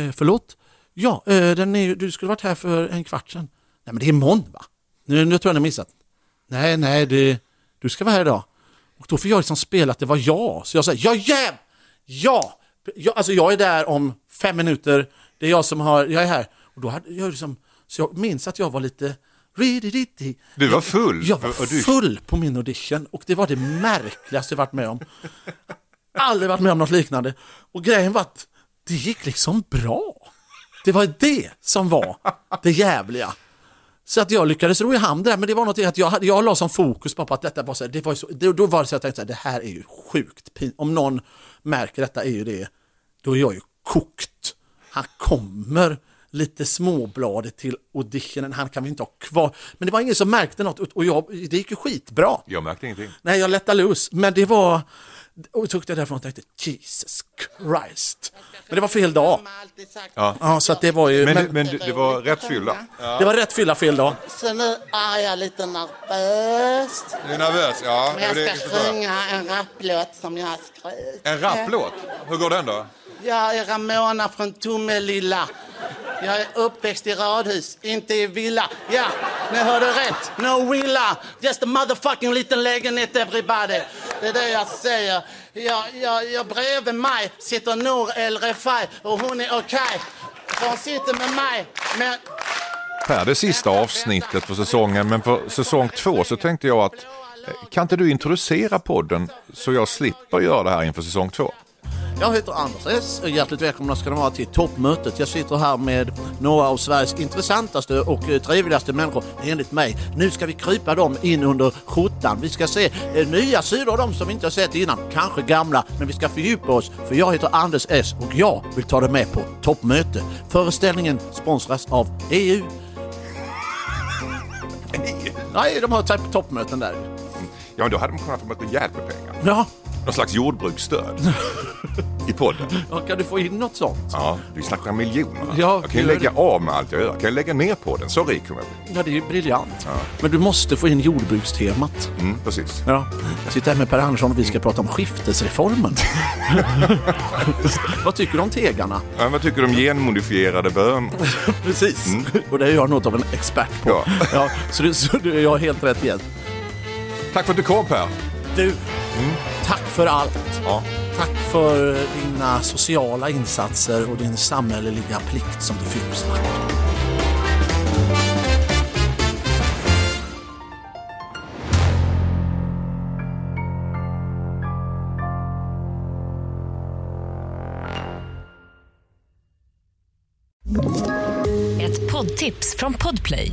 Speaker 1: eh, förlåt? Ja, eh, den är, ju- du skulle varit här för en kvart sedan. Nej, men det är imorgon va? Nu, nu tror jag ni har missat. Nej, nej, det, du ska vara här idag. Och då får jag liksom spela att det var jag. Så jag säger, ja yeah! Ja! ja, alltså jag är där om fem minuter. Det är jag som har, jag är här. Och då hade jag liksom, så jag minns att jag var lite
Speaker 2: Du var full?
Speaker 1: Jag var full på min audition och det var det märkligaste jag varit med om. Aldrig varit med om något liknande. Och grejen var att det gick liksom bra. Det var det som var det jävliga. Så att jag lyckades ro i hamn där, men det var något att jag, jag la som fokus på att detta var så, det var så då var det så att jag tänkte så här, det här är ju sjukt Om någon märker detta är ju det, då är jag ju kokt. Han kommer lite småbladet till auditionen, han kan vi inte ha kvar. Men det var ingen som märkte något och jag, det gick ju skitbra.
Speaker 2: Jag märkte ingenting.
Speaker 1: Nej, jag lättade loose, men det var... Och jag tog det därifrån och tänkte Jesus Christ. Men det var fel dag.
Speaker 2: Ja.
Speaker 1: Ja, så att det var ju...
Speaker 2: Men,
Speaker 1: Men,
Speaker 2: men, det, det var rätt fylla.
Speaker 1: det var rätt fylla fel dag.
Speaker 5: Så nu är jag lite nervös.
Speaker 2: Du är nervös? Ja.
Speaker 5: Men jag ska sjunga en rapplåt som jag har skrivit.
Speaker 2: En rapplåt? Hur går den då?
Speaker 5: Jag är Ramona från Tomelilla. Jag är uppväxt i radhus, inte i villa. Ja, ni hörde rätt. No villa. Just a motherfucking liten lägenhet everybody. Det är det jag säger. Jag, jag, jag bredvid mig sitter Nour El Refai och hon är okej. För hon sitter med mig. Men
Speaker 2: här det sista avsnittet på säsongen, men för säsong två så tänkte jag att eh, kan inte du introducera podden så jag slipper göra det här inför säsong två?
Speaker 1: Jag heter Anders S. Hjärtligt välkomna ska ni vara till toppmötet. Jag sitter här med några av Sveriges intressantaste och eh, trevligaste människor enligt mig. Nu ska vi krypa dem in under skjortan. Vi ska se eh, nya sidor av dem som vi inte har sett innan. Kanske gamla, men vi ska fördjupa oss. För jag heter Anders S och jag vill ta dig med på toppmöte. Föreställningen sponsras av E EU. (laughs) Nej, de har typ toppmöten där.
Speaker 2: Ja, men då hade de kunnat få rejält med pengar.
Speaker 1: Ja,
Speaker 2: Någon slags jordbruksstöd i podden.
Speaker 1: ja, kan du få in något sånt?
Speaker 2: Ja, vi snackar miljoner.
Speaker 1: Ja,
Speaker 2: jag kan ju lägga
Speaker 1: det.
Speaker 2: av med allt jag gör. Kan jag lägga ner på den? Så rik kommer jag bli.
Speaker 1: Ja, det är ju briljant. Men du måste få in jordbrukstemat.
Speaker 2: Mm, precis.
Speaker 1: Ja. Jag sitter här med Per Andersson och vi ska prata om skiftesreformen. (laughs) Vad tycker du om tegarna?
Speaker 2: Ja, vad tycker du om genmodifierade bönor? (laughs)
Speaker 1: Precis. Och det är jag något av en expert på.
Speaker 2: Ja.
Speaker 1: Ja. så, du, så jag har helt rätt igen.
Speaker 2: Tack för att du kom Per.
Speaker 1: Du, tack för allt.
Speaker 2: Ja.
Speaker 1: Tack för dina sociala insatser och din samhälleliga plikt som du fyller.
Speaker 3: Ett poddtips från Podplay.